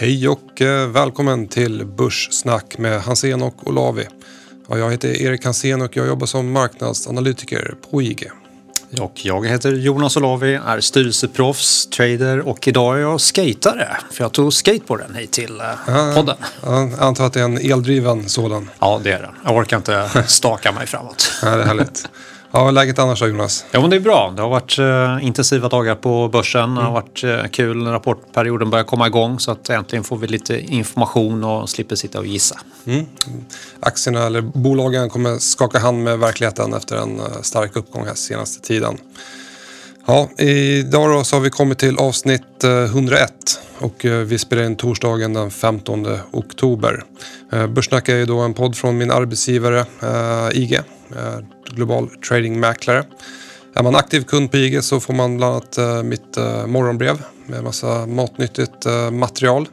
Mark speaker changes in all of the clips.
Speaker 1: Hej och eh, välkommen till Börssnack med Hansen och Olavi. Ja, jag heter Erik Hansen och jag jobbar som marknadsanalytiker på IG.
Speaker 2: Och jag heter Jonas Olavi, är styrelseproffs, trader och idag är jag skatare. För jag tog skateboarden hit till eh, podden.
Speaker 1: Jag antar att det är en eldriven sådan.
Speaker 2: Ja, det är det. Jag orkar inte staka mig framåt.
Speaker 1: Ja, det är härligt. Ja, läget annars då Jonas?
Speaker 2: Ja, men det är bra. Det har varit eh, intensiva dagar på börsen. Det har varit eh, kul. Rapportperioden börjar komma igång så att äntligen får vi lite information och slipper sitta och gissa.
Speaker 1: Mm. Aktierna eller bolagen kommer skaka hand med verkligheten efter en eh, stark uppgång här senaste tiden. Ja, idag då så har vi kommit till avsnitt eh, 101 och eh, vi spelar in torsdagen den 15 oktober. Eh, Börssnack är ju då en podd från min arbetsgivare eh, IG, eh, global tradingmäklare. Är man aktiv kund på IG så får man bland annat eh, mitt eh, morgonbrev med massa matnyttigt eh, material.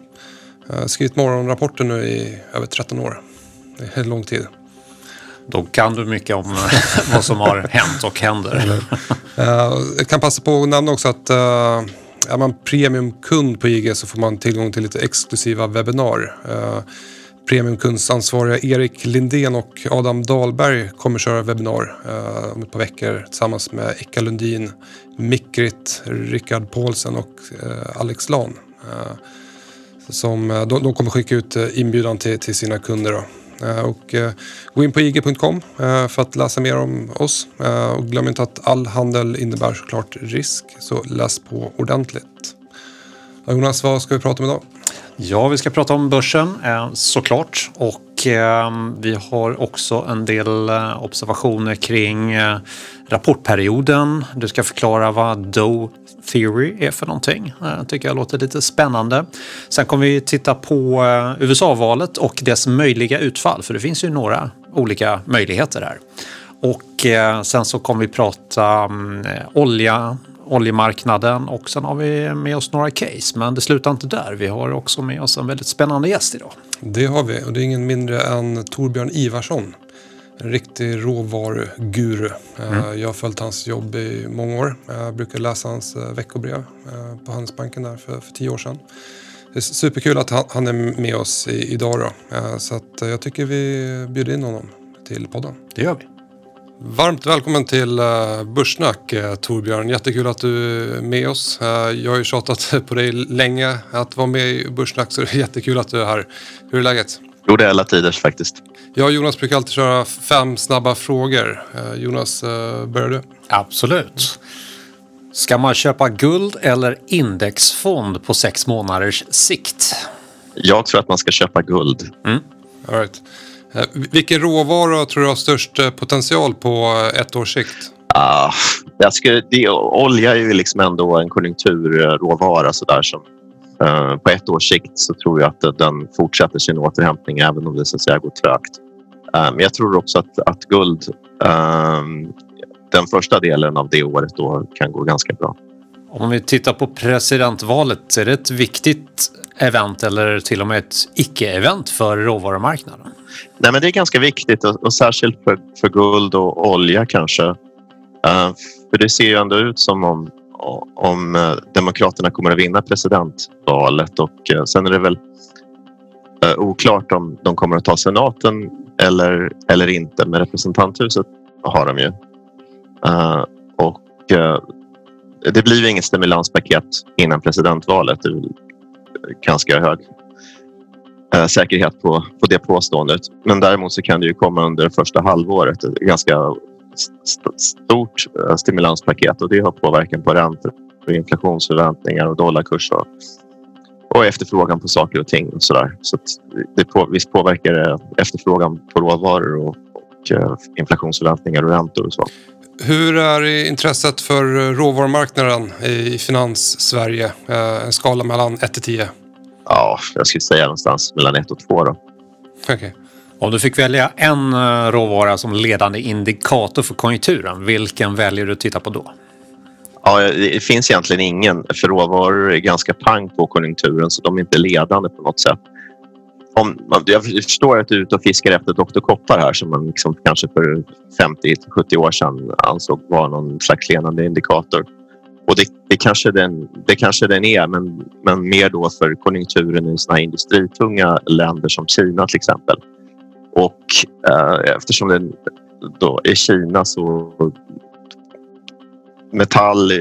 Speaker 1: Jag har skrivit morgonrapporter nu i över 13 år. Det är lång tid.
Speaker 2: Då kan du mycket om eh, vad som har hänt och händer.
Speaker 1: Eh, Jag kan passa på att nämna också att eh, är man premiumkund på IG så får man tillgång till lite exklusiva webbinar. Premiumkundsansvariga Erik Lindén och Adam Dahlberg kommer köra webbinar eh, om ett par veckor tillsammans med Eka Lundin, Mikrit, Rickard Paulsen och eh, Alex Lan. Eh, som, eh, de, de kommer skicka ut eh, inbjudan till, till sina kunder. Då. Eh, och, gå in på ig.com för att läsa mer om oss. Och glöm inte att all handel innebär såklart risk, så läs på ordentligt. Jonas, vad ska vi prata om idag?
Speaker 2: Ja, vi ska prata om börsen eh, såklart. Och eh, vi har också en del eh, observationer kring rapportperioden. Du ska förklara vad Doe Theory är för någonting. Det tycker jag låter lite spännande. Sen kommer vi titta på USA-valet och dess möjliga utfall. För det finns ju några olika möjligheter här. Och sen så kommer vi prata olja, oljemarknaden och sen har vi med oss några case. Men det slutar inte där. Vi har också med oss en väldigt spännande gäst idag.
Speaker 1: Det har vi och det är ingen mindre än Torbjörn Ivarsson. En riktig råvaruguru. Eh, Jag har följt hans jobb i många år. Jag brukar läsa hans eh, veckobrev eh, på Handelsbanken där för, för tio år sedan. Det är superkul att han, är med oss idag då. Så jag tycker vi bjuder in honom till podden.
Speaker 2: Det gör vi.
Speaker 1: Varmt välkommen till uh, Börssnack eh, Torbjörn. Jättekul att du är med oss. Eh, jag har ju tjatat på dig länge att vara med i Börssnack så det är jättekul att du är här. Hur är läget?
Speaker 3: Jo, det är alla tiders faktiskt.
Speaker 1: Jag och Jonas brukar alltid köra fem snabba frågor. Eh, Jonas, börjar du?
Speaker 2: Absolut. Ska man köpa guld eller indexfond på sex månaders sikt?
Speaker 3: Jag tror att man ska köpa guld.
Speaker 1: All right. Eh, vilken råvara tror du har störst eh, potential på eh, ett års sikt?
Speaker 3: Ah, jag skulle, det, olja är ju liksom ändå en konjunkturråvara så där som eh, på ett års sikt så tror jag att den fortsätter sin återhämtning även om det så att säga går trögt. Men jag tror också att, att guld eh, den första delen av det året då kan gå ganska bra.
Speaker 2: Om vi tittar på presidentvalet, är det ett viktigt event eller till och med ett icke-event för råvarumarknaden?
Speaker 3: Nej, men det är ganska viktigt och, och särskilt för, för guld och olja kanske. Uh, för det ser ju ändå ut som om, om uh, Demokraterna kommer att vinna presidentvalet och uh, sen är det väl oklart om de kommer att ta senaten eller, eller inte. Men representanthuset har de ju. Och det blir ju inget stimulanspaket innan presidentvalet. Det är ganska hög Eh, säkerhet på, på det påståendet. Men däremot så kan det ju komma under det första halvåret ett ganska st- stort eh, stimulanspaket och det har påverkan på räntor, och inflationsförväntningar och dollarkurs och, och efterfrågan på saker och ting och sådär. Så att det på, visst påverkar det efterfrågan på råvaror och, och eh, inflationsförväntningar och räntor och så.
Speaker 1: Hur är intresset för eh, råvarumarknaden i finans-Sverige? Eh, en skala mellan 1 till 10.
Speaker 3: Ja, jag skulle säga någonstans mellan ett och två då.
Speaker 1: Okej.
Speaker 2: Om du fick välja en eh, råvara som ledande indikator för konjunkturen, vilken väljer du att titta på då?
Speaker 3: Ja, det finns egentligen ingen, för råvaror är ganska pang på konjunkturen så de är inte ledande på något sätt. Om, jag förstår att du är ute och fiskar efter Dr. Koppar här som man liksom kanske för 50-70 år sedan ansåg var någon slags ledande indikator. Och det, det, kanske den, det kanske den är, men, men mer då för konjunkturen i såna industritunga länder som Kina till exempel. Och eh, eftersom det då är Kina så metall,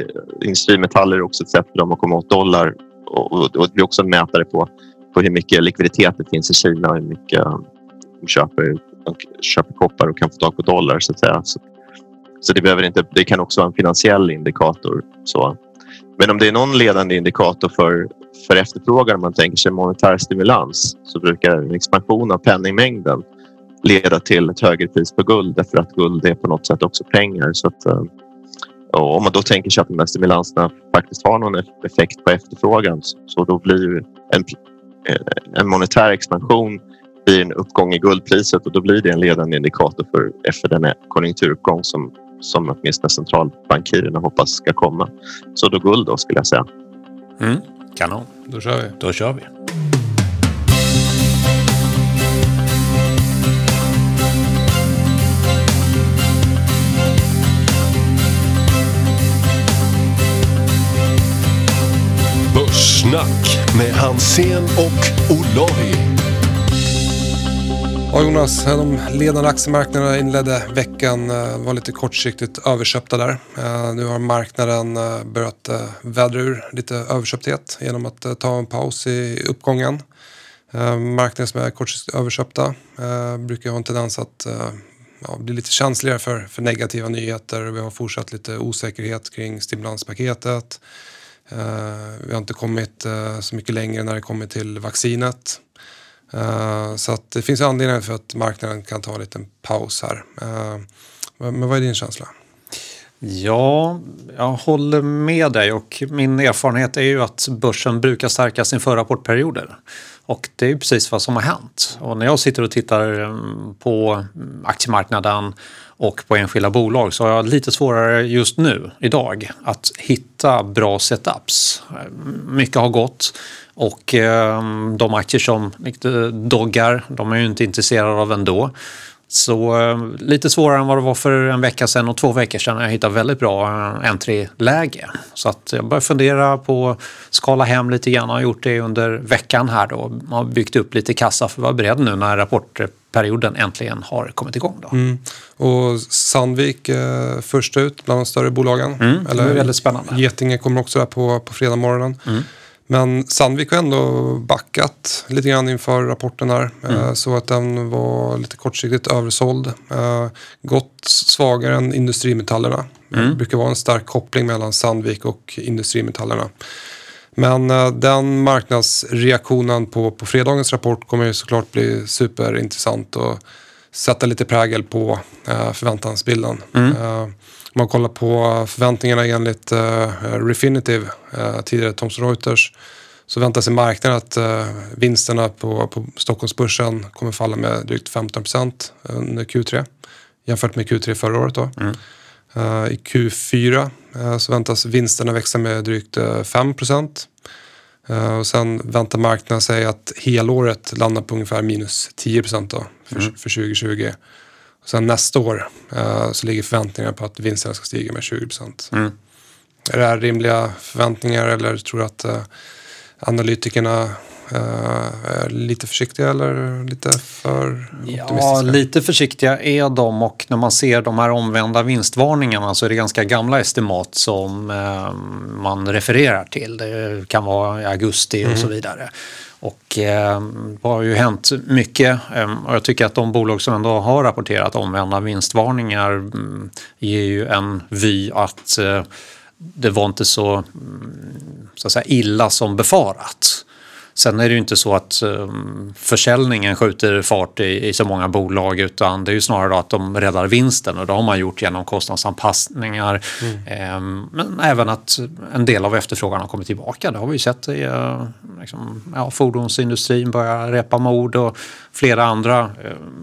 Speaker 3: industrimetaller är också ett sätt för dem att komma åt dollar och, och, och det är också en mätare på, på hur mycket likviditet det finns i Kina och hur mycket de köper, de köper koppar och kan få tag på dollar så att säga. Så, så det, behöver inte, det kan också vara en finansiell indikator. Så. Men om det är någon ledande indikator för, för efterfrågan, om man tänker sig monetär stimulans, så brukar en expansion av penningmängden leda till ett högre pris på guld därför att guld är på något sätt också pengar. Så att, eh, om man då tänker sig att de här stimulanserna faktiskt har någon effekt på efterfrågan så då blir en, eh, en monetär expansion blir en uppgång i guldpriset och då blir det en ledande indikator för för den konjunkturuppgång som, som åtminstone centralbankirerna hoppas ska komma. Så då guld då skulle jag säga.
Speaker 2: Mm, kanon.
Speaker 1: Då kör vi.
Speaker 2: Då kör vi.
Speaker 4: Börssnack med Hansen och Olavi.
Speaker 1: Ja, Jonas, de ledande aktiemarknaderna inledde veckan eh, var lite kortsiktigt överköpta där. Eh, nu har marknaden eh, börjat vädra ur lite överköpthet genom att ta en paus i uppgången. Marknader som är kortsiktigt överköpta brukar ha en tendens att ja, bli lite känsligare för, för negativa nyheter. Vi har fortsatt lite osäkerhet kring stimulanspaketet. Vi har inte kommit så mycket längre när det kommer till vaccinet. Uh, så att det finns anledningar för att marknaden kan ta en liten paus här. Uh, men vad är din känsla?
Speaker 2: Ja, jag håller med dig och min erfarenhet är ju att börsen brukar stärkas inför rapportperioder. Och det är ju precis vad som har hänt. Och när jag sitter och tittar mm, på aktiemarknaden och på enskilda bolag så har jag lite svårare just nu, idag, att hitta bra setups. Mycket har gått och ehm, de aktier som doggar, de är ju inte intresserade av ändå. Så eh, lite svårare än vad det var för en vecka sedan och två veckor sedan. Jag hittade väldigt bra eh, entry-läge. Så att jag börjar fundera på att skala hem lite grann. Jag har gjort det under veckan här då. Jag har byggt upp lite kassa för att vara beredd nu när rapportperioden äntligen har kommit igång. Då.
Speaker 1: Mm. Och Sandvik eh, först ut bland de större bolagen.
Speaker 2: Mm, det är väldigt spännande.
Speaker 1: Getinge kommer också där på, på fredag morgonen. Mm. Men Sandvik har ändå backat lite grann inför rapporten här. Mm. Eh, så att den var lite kortsiktigt översåld. Eh, gått svagare än industrimetallerna. Mm. Det brukar vara en stark koppling mellan Sandvik och industrimetallerna. Men eh, den marknadsreaktionen på, på fredagens rapport kommer ju såklart bli superintressant och sätta lite prägel på förväntansbilden. Mm. Om man kollar på förväntningarna enligt uh, Refinitiv, uh, tidigare Thomson Reuters, så väntar sig marknaden att uh, vinsterna på, på Stockholmsbörsen kommer falla med drygt 15 procent under Q3 jämfört med Q3 förra året. Då. Mm. Uh, I Q4 uh, så väntas vinsterna växa med drygt 5 procent. och sen väntar marknaden sig att helåret landar på ungefär minus 10 procent för, mm. för 2020. Sen nästa år uh, så ligger förväntningarna på att vinsterna ska stiga med 20 procent. Mm. Är det här rimliga förväntningar eller tror du att uh, analytikerna uh, är lite försiktiga eller lite för optimistiska?
Speaker 2: Ja, lite försiktiga är de och när man ser de här omvända vinstvarningarna så är det ganska gamla estimat som man refererar till. Det kan vara i augusti mm. och så vidare. Och eh, det har ju hänt mycket eh, och jag tycker att de bolag som ändå har rapporterat omvända vinstvarningar mm, ger ju en vy att eh, det var inte så, mm, så att säga, illa som befarat. Sen är det ju inte så att um, försäljningen skjuter fart i, i, så många bolag utan det är ju snarare att de räddar vinsten och det har man gjort genom kostnadsanpassningar. Mm. Um, men även att en del av efterfrågan har kommit tillbaka. Det har vi ju sett i uh, liksom, ja, fordonsindustrin börjar repa mod och flera andra uh,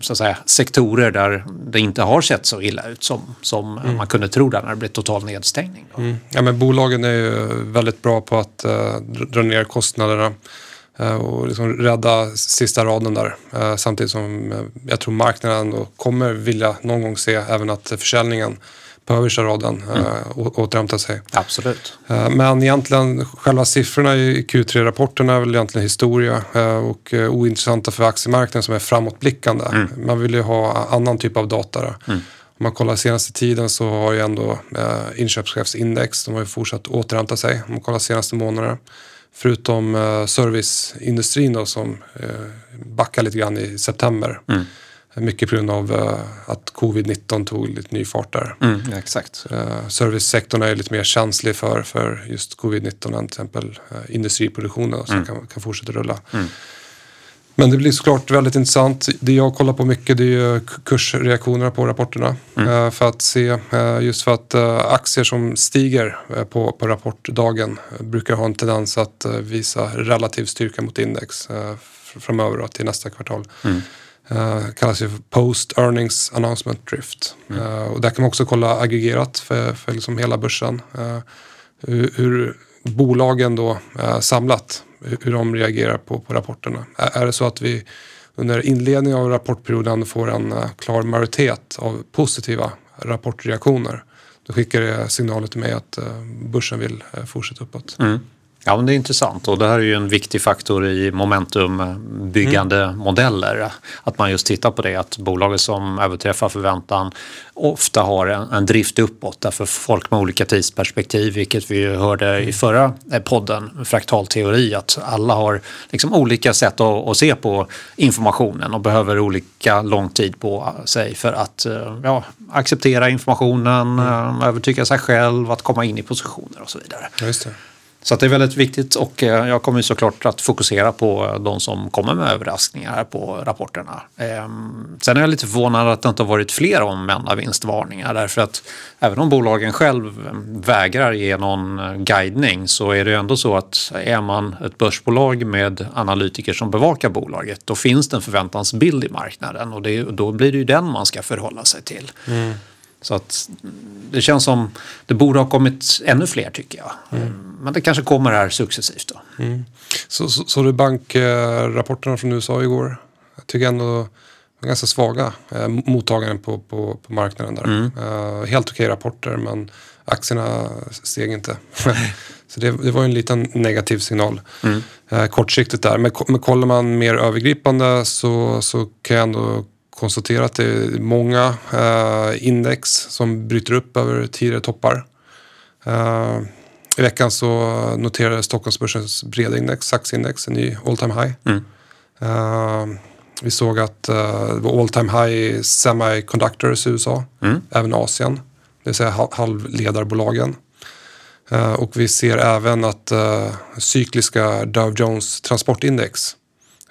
Speaker 2: så att säga, sektorer där det inte har sett så illa ut som, som mm. man kunde tro där när det blev total nedstängning.
Speaker 1: Mm. Ja, men bolagen är ju väldigt bra på att uh, dra ner kostnaderna. Eh, och liksom rädda sista raden där. Eh, samtidigt som eh, jag tror marknaden ändå kommer vilja någon gång se även att försäljningen på översta raden mm. återhämta sig.
Speaker 2: Absolut.
Speaker 1: Men egentligen själva siffrorna i Q3-rapporterna är väl egentligen historia och ointressanta för aktiemarknaden som är framåtblickande. Mm. Man vill ju ha annan typ av data. Mm. Om man kollar senaste tiden så har ju ändå inköpschefsindex, de har ju fortsatt återhämta sig. Om man kollar senaste månaderna. Förutom eh, serviceindustrin då, som eh, backar lite grann i september. Mm. Mycket på grund av uh, att covid-19 tog lite ny fart där.
Speaker 2: Mm, ja, exakt.
Speaker 1: Servicesektorn är lite mer känslig för, för just covid-19 än till exempel industriproduktionen som mm. kan, kan fortsätta rulla. Men det blir såklart väldigt intressant. Det jag kollar på mycket det är kursreaktionerna på rapporterna. Mm. För att se, just för att aktier som stiger på, på rapportdagen brukar ha en tendens att visa relativ styrka mot index framöver då, till nästa kvartal. Mm. Uh, kallas ju för Post Earnings Announcement Drift. Mm. Uh, och där kan man också kolla aggregerat för, för liksom hela börsen. Uh, hur, hur, bolagen då samlat, hur, de reagerar på, på rapporterna. Är, är det så att vi under inledningen av rapportperioden får en eh, klar majoritet av positiva rapportreaktioner då skickar det signaler till mig att eh, börsen vill eh, fortsätta uppåt. Mm.
Speaker 2: Ja, men det är intressant och det här är ju en viktig faktor i momentumbyggande mm. modeller. Att man just tittar på det, att bolaget som överträffar förväntan ofta har en, en drift uppåt. Därför folk med olika tidsperspektiv, vilket vi hörde i förra eh, podden, fraktal teori, att alla har liksom olika sätt att, att, se på informationen och behöver olika lång tid på sig för att eh, ja, acceptera informationen, mm. Eh, övertyga sig själv, att komma in i positioner och så vidare.
Speaker 1: Just det.
Speaker 2: Så det är väldigt viktigt och eh, jag kommer såklart att fokusera på eh, de som kommer med överraskningar på rapporterna. Ehm, sen är jag lite förvånad att det inte har varit fler omvända vinstvarningar därför att även om bolagen själv ehm, vägrar ge någon eh, guidning så är det ändå så att är man ett börsbolag med analytiker som bevakar bolaget då finns det en förväntansbild i marknaden och det, då blir det ju den man ska förhålla sig till. Mm. Så att det känns som det borde ha kommit ännu fler tycker jag. Mm. Men det kanske kommer här successivt då.
Speaker 1: Mm. Så, så, så du bankrapporterna från USA igår? Jag tycker ändå ganska svaga eh, mottagaren på, på, på marknaden där. Mm. Eh, helt okej rapporter men aktierna steg inte. så det, det, var en liten negativ signal mm. eh, kortsiktigt där. Men, men kollar man mer övergripande så, så kan jag ändå konstatera att det är många eh, index som bryter upp över tidigare toppar. Eh, I veckan så noterade Stockholmsbörsens breda index, aktieindex, en ny all time high. Mm. Eh, vi såg att eh, det var all time high i semiconductors i USA, mm. även Asien, det vill säga halvledarbolagen. Uh, och vi ser även att uh, cykliska Dow Jones transportindex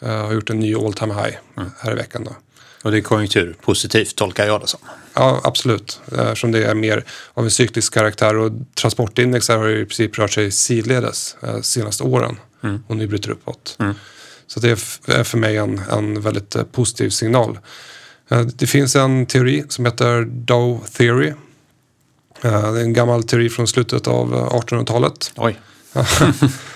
Speaker 1: uh, har gjort en ny all time high mm. här i veckan. Då.
Speaker 2: Och det är konjunkturpositivt tolkar jag det som.
Speaker 1: Ja, absolut. Eftersom det är mer av en cyklisk karaktär och transportindex har i princip rört sig sidledes de eh, senaste åren mm. och nu bryter uppåt. Mm. Så det är för mig en, en väldigt eh, positiv signal. Eh, det finns en teori som heter Dow Theory. Det är en gammal teori från slutet av 1800-talet.
Speaker 2: Oj.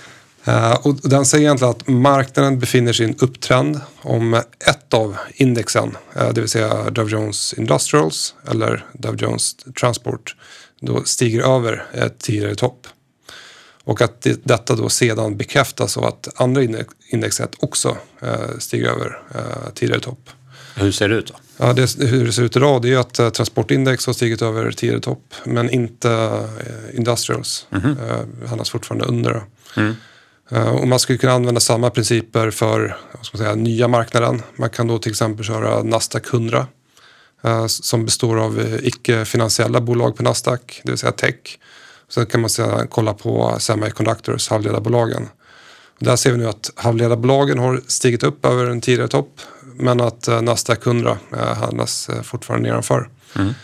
Speaker 1: Uh, och den säger egentligen att marknaden befinner sig i en upptrend om ett av indexen, uh, det vill säga Dow Jones Industrials eller Dow Jones Transport, då stiger över ett tidigare topp. Och att det, detta då sedan bekräftas av att andra indexet också uh, stiger över tidigare topp.
Speaker 2: Hur ser det ut då?
Speaker 1: Ja, det, hur det ser ut idag det är att transportindex har stigit över tidigare topp men inte Industrials. Mm -hmm. handlas fortfarande under. Mm. Eh, och man skulle kunna använda samma principer för säga, nya marknaden. Man kan då till exempel köra Nasdaq 100 eh, som består av eh, icke-finansiella bolag på Nasdaq, det vill säga tech. Sen kan man sedan kolla på semiconductors, halvledarbolagen. Där ser vi nu att halvledarbolagen har stigit upp över en tidigare topp men att Nasdaq 100 handlas fortfarande nedanför. Mm.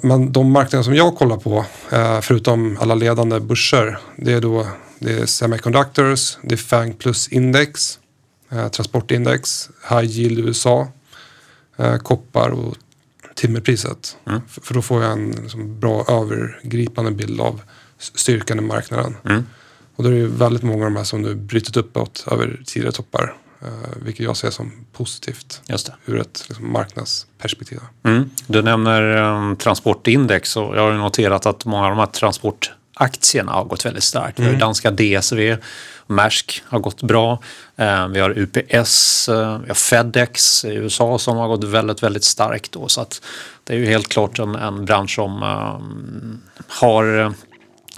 Speaker 1: Men de marknader som jag kollar på, förutom alla ledande börser, det är då det är Semiconductors, det är FANG plus index, eh, transportindex, High Yield USA, eh, koppar och timmerpriset. Mm. För, då får jag en liksom, bra övergripande bild av styrkan i marknaden. Mm. Och då är det väldigt många av de här som nu brutit uppåt över tidigare toppar. vilket jag ser som positivt ur ett liksom, marknadsperspektiv.
Speaker 2: Mm. Du nämner um, transportindex och jag har noterat att många av de här transportaktierna har gått väldigt starkt. Mm. Danska DSV, Maersk har gått bra. Eh, vi har UPS, eh, vi har Fedex i USA som har gått väldigt, väldigt starkt. Då, så att det är ju helt klart en, en bransch som um, har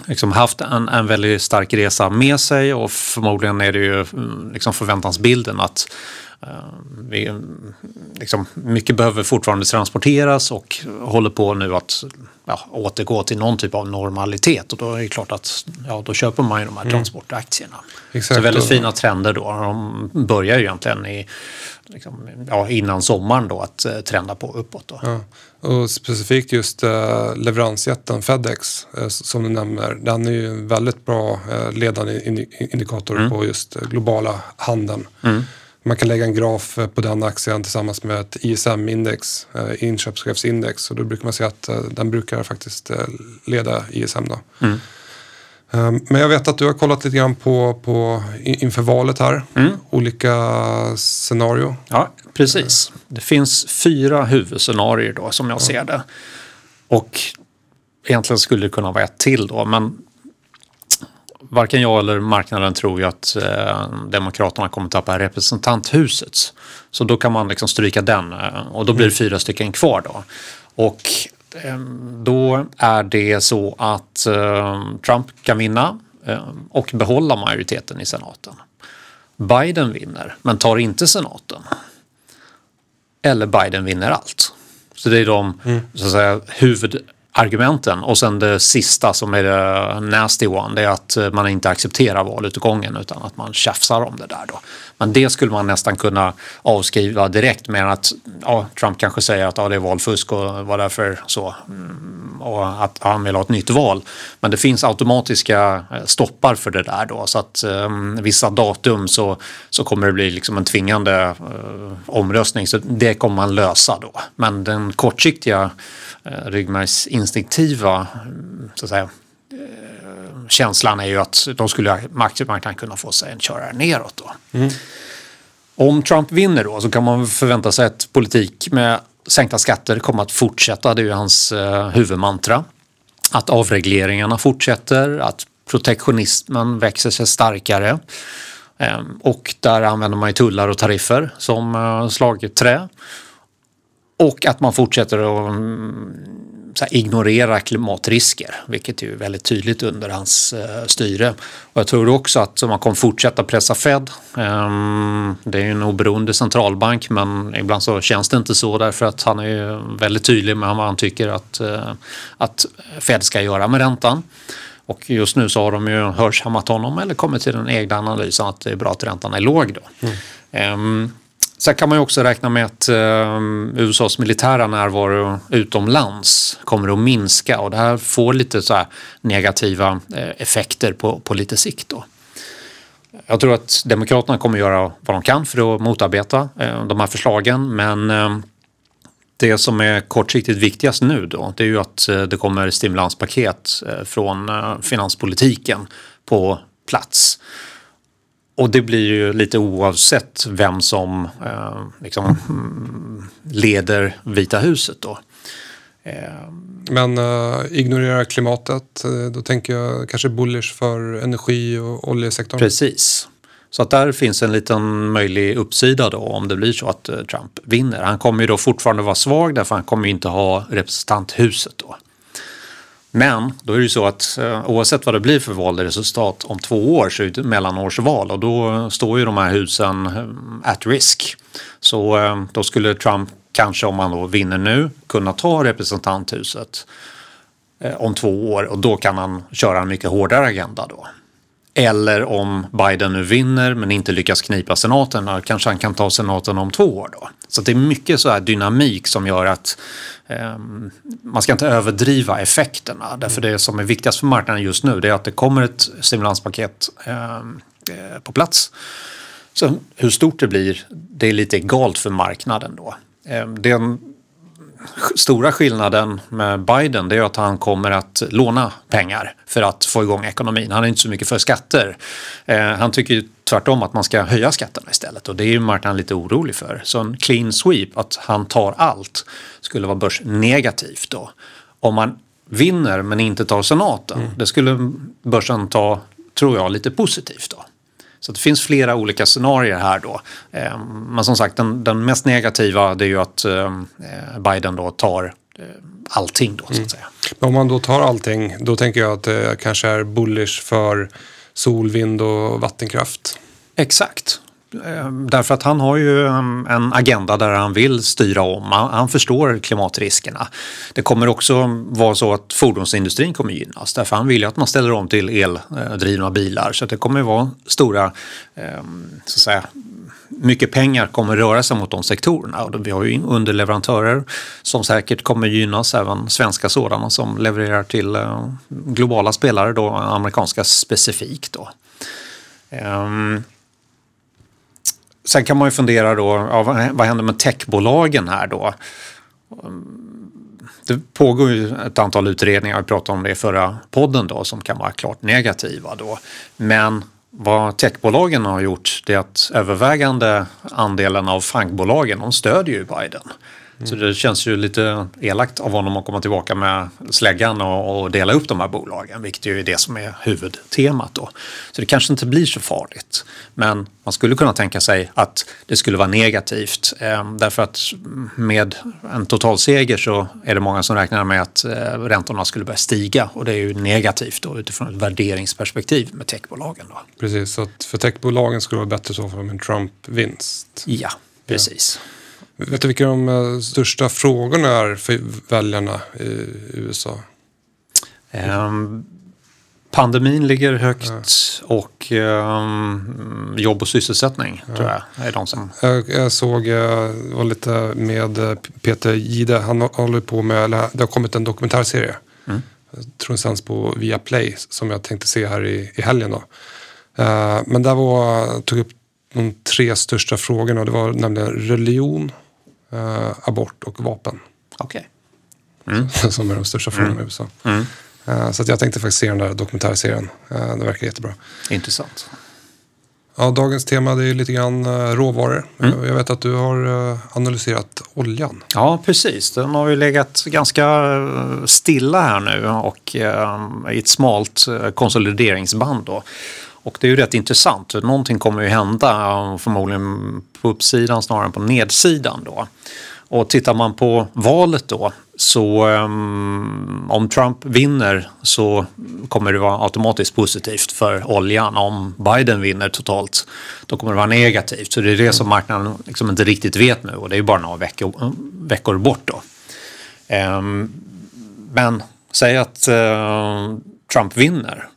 Speaker 2: liksom haft en, en väldigt stark resa med sig och förmodligen är det ju mm, liksom förväntansbilden att vi, liksom, mycket behöver fortfarande transporteras och håller på nu att ja, återgå till någon typ av normalitet och då är det klart att ja, då köper man ju de här mm. transportaktierna. Exakt. Så väldigt fina trender då. De börjar ju egentligen i, liksom, ja, innan sommaren då att uh, trenda på uppåt. Då.
Speaker 1: Ja. Och specifikt just uh, leveransjätten Fedex uh, som du nämner. Den är ju en väldigt bra ledande indikator mm. på just globala handeln. Mm. Man kan lägga en graf på den aktien tillsammans med ett ISM-index, inköpschefsindex. Och då brukar man se att den brukar faktiskt leda ISM. Då. Mm. Men jag vet att du har kollat lite grann på, på inför valet här. Mm. Olika scenario.
Speaker 2: Ja, precis. Det finns fyra huvudscenarier då som jag ja. ser det. Och egentligen skulle det kunna vara ett till då. Men varken jag eller marknaden tror ju att eh, Demokraterna kommer tappa representanthuset. Så då kan man liksom stryka den eh, och då blir det mm. fyra stycken kvar då. Och eh, då är det så att eh, Trump kan vinna eh, och behålla majoriteten i senaten. Biden vinner men tar inte senaten. Eller Biden vinner allt. Så det är de mm. så att säga, huvud, argumenten. Och sen det sista som är det nasty one, det är att man inte accepterar valutgången utan att man tjafsar om det där då. Men det skulle man nästan kunna avskriva direkt med att ja, Trump kanske säger att ja, det är valfusk och var därför så. Mm, och att han vill ha ett nytt val. Men det finns automatiska eh, stoppar för det där då så att um, vissa datum så, så kommer det bli liksom en tvingande uh, omröstning så det kommer man lösa då. Men den kortsiktiga uh, ryggmärgsinstinktiva mm, så att säga, känslan är ju att då skulle aktiemarknaden kunna få sig en körare neråt. Då. Mm. Om Trump vinner då så kan man förvänta sig att politik med sänkta skatter kommer att fortsätta. Det är ju hans eh, huvudmantra. Att avregleringarna fortsätter, att protektionismen växer sig starkare. Eh, och där använder man ju tullar och tariffer som eh, slagträ. Och att man fortsätter att mm, här, ignorera klimatrisker, vilket är väldigt tydligt under hans eh, styre. Och jag tror också att man kommer fortsätta pressa Fed. Um, det är ju en oberoende centralbank men ibland så känns det inte så därför att han är väldigt tydlig med vad han tycker att, uh, att Fed ska göra med räntan. Och just nu så har de ju hörsammat honom eller kommit till den egna analysen att det är bra att räntan är låg. Då. Mm. Um, Sen kan man ju också räkna med att eh, USAs militära närvaro utomlands kommer att minska och det här får lite så negativa eh, effekter på, på lite sikt. Då. Jag tror att Demokraterna kommer göra vad de kan för att motarbeta eh, de här förslagen men eh, det som är kortsiktigt viktigast nu då det är ju att eh, det kommer stimulanspaket eh, från eh, finanspolitiken på plats. Och det blir ju lite oavsett vem som eh, liksom, leder Vita huset då.
Speaker 1: Eh. Men uh, ignorera klimatet, eh, då tänker jag kanske bullish för energi och oljesektorn.
Speaker 2: Precis. Så att där finns en liten möjlig uppsida då om det blir så att Trump vinner. Han kommer ju då fortfarande vara svag därför han kommer ju inte ha representanthuset då. Men då är det ju så att eh, oavsett vad det blir för valresultat om två år så är det mellanårsval och då står ju de här husen eh, at risk. Så eh, då skulle Trump kanske om han då vinner nu kunna ta representanthuset om två år och då kan han köra en mycket hårdare agenda då. Eller om Biden nu vinner men inte lyckas knipa senaten, kanske han kan ta senaten om två år då. Så det är mycket så här dynamik som gör att eh, man ska inte överdriva effekterna. Därför det som är viktigast för marknaden just nu det är att det kommer ett stimulanspaket ehm, eh, på plats. Så hur stort det blir, det är lite egalt för marknaden då. Eh, det stora skillnaden med Biden det är att han kommer att låna pengar för att få igång ekonomin. Han är inte så mycket för skatter. Eh, han tycker tvärtom att man ska höja skatterna istället och det är ju marknaden lite orolig för. Så en clean sweep, att han tar allt, skulle vara börsnegativt då. Om man vinner men inte tar senaten, mm. det skulle börsen ta, tror jag, lite positivt då. Så det finns flera olika scenarier här då. Eh, men som sagt, den, den mest negativa det är ju att eh, Biden då tar eh, allting då så att mm. säga.
Speaker 1: Men om man då tar allting, då tänker jag att det kanske är bullish för sol, vind och vattenkraft.
Speaker 2: Exakt. Eh, därför att han har ju um, en agenda där han vill styra om. Han förstår klimatriskerna. Det kommer också vara så att fordonsindustrin kommer gynnas. Därför han vill ju att man ställer om till eldrivna bilar. Så det kommer vara stora, ehm, så att säga, mycket pengar kommer röra sig mot de sektorerna. Vi har ju underleverantörer som säkert kommer gynnas, även svenska sådana som levererar till eh, globala spelare, då, amerikanska specifikt. Då. Ehm, Sen kan man ju fundera då, ja, vad händer med techbolagen här då? Det pågår ju ett antal utredningar, vi pratade om det i förra podden då, som kan vara klart negativa då. Men vad techbolagen har gjort det är att övervägande andelen av fangbolagen, de stödjer ju Biden. Mm. Så det känns ju lite elakt av honom att komma tillbaka med släggan och, och, dela upp de här bolagen, vilket ju är det som är huvudtemat då. Så det kanske inte blir så farligt. Men man skulle kunna tänka sig att det skulle vara negativt eh, därför att med en totalseger så är det många som räknar med att eh, räntorna skulle börja stiga och det är ju negativt då utifrån ett värderingsperspektiv med techbolagen. Då.
Speaker 1: Precis, så för techbolagen skulle det vara bättre så för en Trump-vinst.
Speaker 2: Ja, precis. Ja.
Speaker 1: Vet du vilka de eh, största frågorna är för väljarna i USA?
Speaker 2: Um, pandemin ligger högt ja. och um, jobb och sysselsättning ja. tror jag är de som...
Speaker 1: Jag, jag såg, jag var lite med eh, Peter Gide, han håller på med, det har kommit en dokumentärserie. Mm. Jag tror den sänds på Viaplay som jag tänkte se här i, i helgen. Då. Uh, men där var, tog upp de tre största frågorna. Det var nämligen religion, eh, abort och vapen.
Speaker 2: Okej.
Speaker 1: Okay. Mm. Som är de största frågorna mm. i USA. Mm. Eh, så jag tänkte faktiskt se den där dokumentärserien. Eh, det verkar jättebra.
Speaker 2: Intressant.
Speaker 1: Ja, dagens tema det är lite grann eh, råvaror. Mm. Jag vet att du har eh, analyserat oljan.
Speaker 2: Ja, precis. Den har ju legat ganska eh, stilla här nu och i ett smalt konsolideringsband. Då. Och det är ju rätt intressant. Någonting kommer ju hända, förmodligen på uppsidan snarare än på nedsidan då. Och tittar man på valet då så um, om Trump vinner så kommer det vara automatiskt positivt för oljan. Om Biden vinner totalt då kommer det vara negativt. Så det är det som marknaden liksom inte riktigt vet nu och det är bara några veckor, veckor bort då. Um, men säg att uh, Trump vinner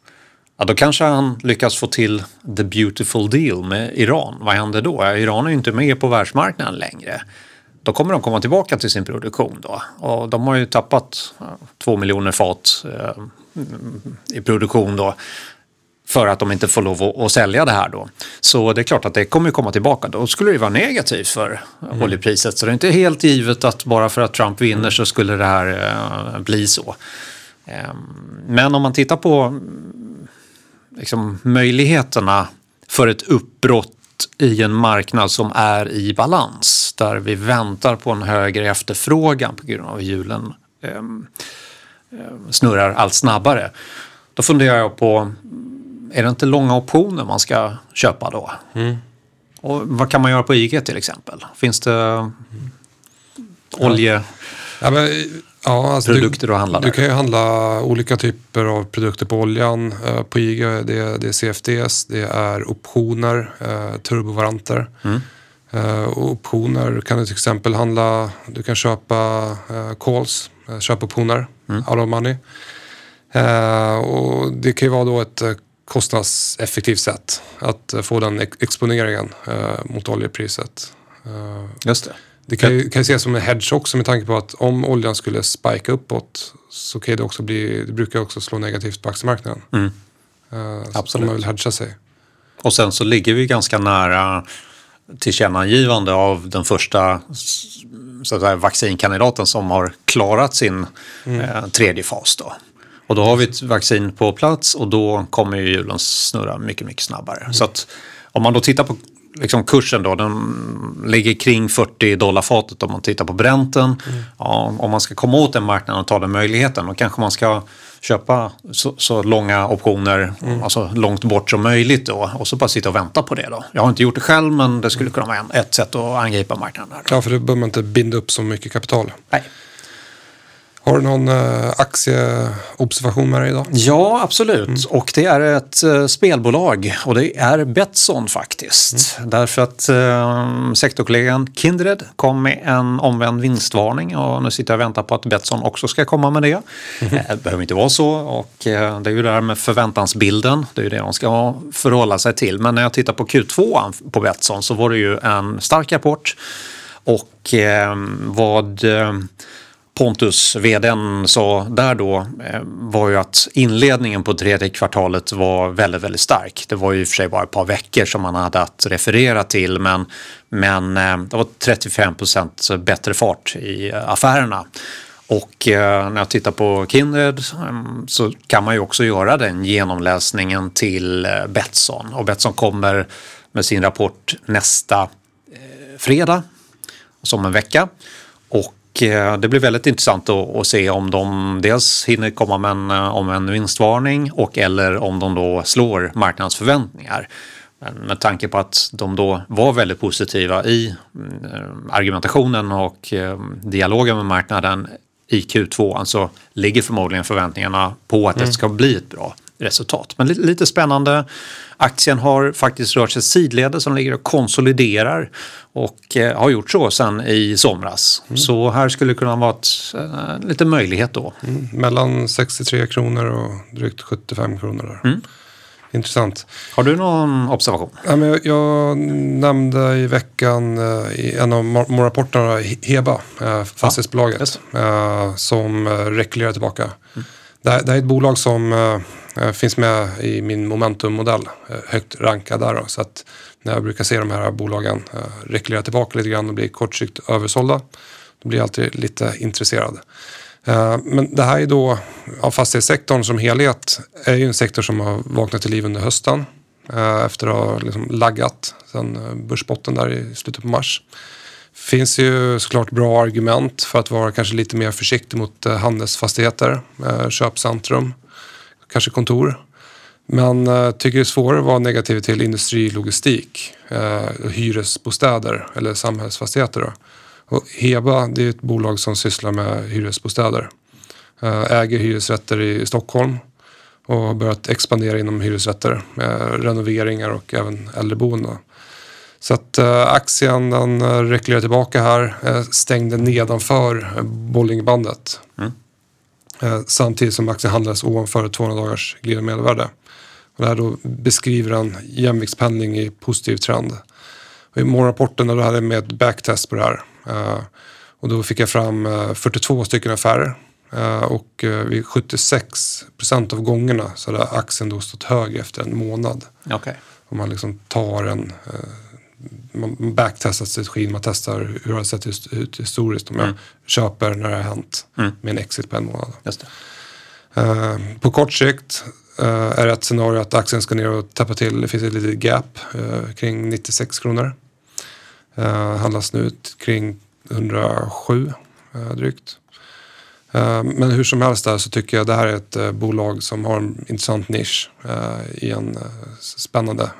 Speaker 2: Ja, då kanske han lyckas få till the beautiful deal med Iran. Vad händer då? Iran är ju inte med på världsmarknaden längre. Då kommer de komma tillbaka till sin produktion då. Och de har ju tappat två miljoner fat eh, i produktion då. För att de inte får lov att, sälja det här då. Så det är klart att det kommer komma tillbaka. Då skulle det vara negativt för mm. oljepriset. Så det är inte helt givet att bara för att Trump vinner så skulle det här eh, bli så. Eh, men om man tittar på liksom, möjligheterna för ett uppbrott i en marknad som är i balans. Där vi väntar på en högre efterfrågan på grund av hjulen eh, snurrar allt snabbare. Då funderar jag på, är det inte långa optioner man ska köpa då? Mm. Och vad kan man göra på IG till exempel? Finns det mm. olje...
Speaker 1: Ja, men Ja,
Speaker 2: alltså produkter du, att handla
Speaker 1: där? Du kan ju handla olika typer av produkter på oljan. Eh, på IG det, det är CFDs, det är optioner, eh, turbovaranter. Mm. Eh, optioner kan du till exempel handla, du kan köpa calls, köpa optioner, mm. out of money. och det kan ju vara då ett kostnadseffektivt sätt att få den exponeringen mot oljepriset.
Speaker 2: Just det.
Speaker 1: Det kan ju, kan ju ses som en hedge också med tanke på att om oljan skulle spika uppåt så kan det också bli, det brukar också slå negativt på aktiemarknaden. Mm. Uh, Absolut. man vill hedga sig.
Speaker 2: Och sen så ligger vi ganska nära tillkännagivande av den första så att säga, vaccinkandidaten som har klarat sin eh, tredje fas. Då. Och då har vi ett vaccin på plats och då kommer ju hjulen snurra mycket, mycket snabbare. Så att om man då tittar på liksom kursen då, den ligger kring 40 dollar fatet om man tittar på Brenten. Mm. Ja, om man ska komma åt den marknaden och ta den möjligheten då kanske man ska köpa så, så långa optioner, mm. alltså långt bort som möjligt då och så bara sitta och vänta på det då. Jag har inte gjort det själv men det skulle kunna vara en, ett sätt att angripa marknaden. Här.
Speaker 1: Ja, för då behöver man inte binda upp så mycket kapital.
Speaker 2: Nej.
Speaker 1: Har du någon uh, aktieobservation med dig idag?
Speaker 2: Ja, absolut. Mm. Och det är ett uh, spelbolag och det är Betsson faktiskt. Mm. Därför att uh, sektorkollegan Kindred kom med en omvänd vinstvarning och nu sitter jag och väntar på att Betsson också ska komma med det. Mm. Det behöver inte vara så och det är ju det här med förväntansbilden. Det är ju det de ska förhålla sig till. Men när jag tittar på Q2 på Betsson så var det ju en stark rapport och vad Pontus, vdn, sa där då eh, var ju att inledningen på tredje kvartalet var väldigt, väldigt stark. Det var ju i och för sig bara ett par veckor som man hade att referera till men, men eh, det var 35 procent bättre fart i affärerna. Och eh, när jag tittar på Kindred mm, så kan man ju också göra den genomläsningen till eh, Betsson och Betsson kommer med sin rapport nästa fredag, som en vecka. Eh, det blir väldigt intressant att, se om de dels hinner komma med en, eh, om en vinstvarning och eller om de då slår marknadens förväntningar. Men med tanke på att de då var väldigt positiva i mm, argumentationen och eh, dialogen med marknaden i Q2 så alltså ligger förmodligen förväntningarna på att mm. det ska bli ett bra resultat. Men lite spännande. Aktien har faktiskt rört sig sidledes som ligger och konsoliderar och eh, har gjort så sedan i somras. Mm. Så här skulle det kunna vara ett, eh, lite möjlighet då.
Speaker 1: Mm. Mellan 63 kronor och drygt 75 kronor. Där. Mm. Intressant.
Speaker 2: Har du någon observation?
Speaker 1: Ja, men jag, jag nämnde i veckan eh, i en av morgonrapporterna Heba, eh, fastighetsbolaget, ja, eh, som rekylerar tillbaka. Mm. Det, här, det här är ett bolag som eh, eh, finns med i min momentummodell, eh, högt rankad där. Då, så att när jag brukar se de här bolagen eh, rekylera tillbaka lite grann och bli kortsiktigt översålda, då blir jag alltid lite intresserad. Eh, men det här är då, ja, fastighetssektorn som helhet är ju en sektor som har vaknat till liv under hösten eh, efter att ha liksom laggat sen eh, börsbotten där i slutet på mars finns ju såklart bra argument för att vara kanske lite mer försiktig mot eh, handelsfastigheter, eh, köpcentrum, kanske kontor. Men jag tycker det är svårare att vara negativ till industrilogistik, hyresbostäder eller samhällsfastigheter. Då. Och Heba det är ett bolag som sysslar med hyresbostäder. Äger hyresrätter i Stockholm och har börjat expandera inom hyresrätter. Renoveringar och även äldreboenden. Så att äh, aktien den äh, rekylerar tillbaka här. Äh, stängde nedanför Bollingbandet. Mm. Samtidigt som aktien handlades ovanför 200 dagars glidande medelvärde. Och det här då beskriver en jämviktspendling i positiv trend. Och I morgonrapporten då hade jag med ett backtest på det här. Eh, och då fick jag fram 42 eh, stycken affärer. Och vid 76 procent av gångerna så hade aktien då stått högre efter en månad.
Speaker 2: Okay.
Speaker 1: Om man liksom tar en, man backtestar strategin, man testar hur det har sett ut historiskt. Om mm. jag köper när det har hänt mm. med en exit på en månad. på kort sikt är det ett scenario att aktien ska ner och täppa till. Det finns ett litet gap kring 96 kronor. Uh, handlas nu kring 107 uh, drygt. Uh, men hur som helst där så tycker jag det här är ett uh, bolag som har en intressant nisch i en spännande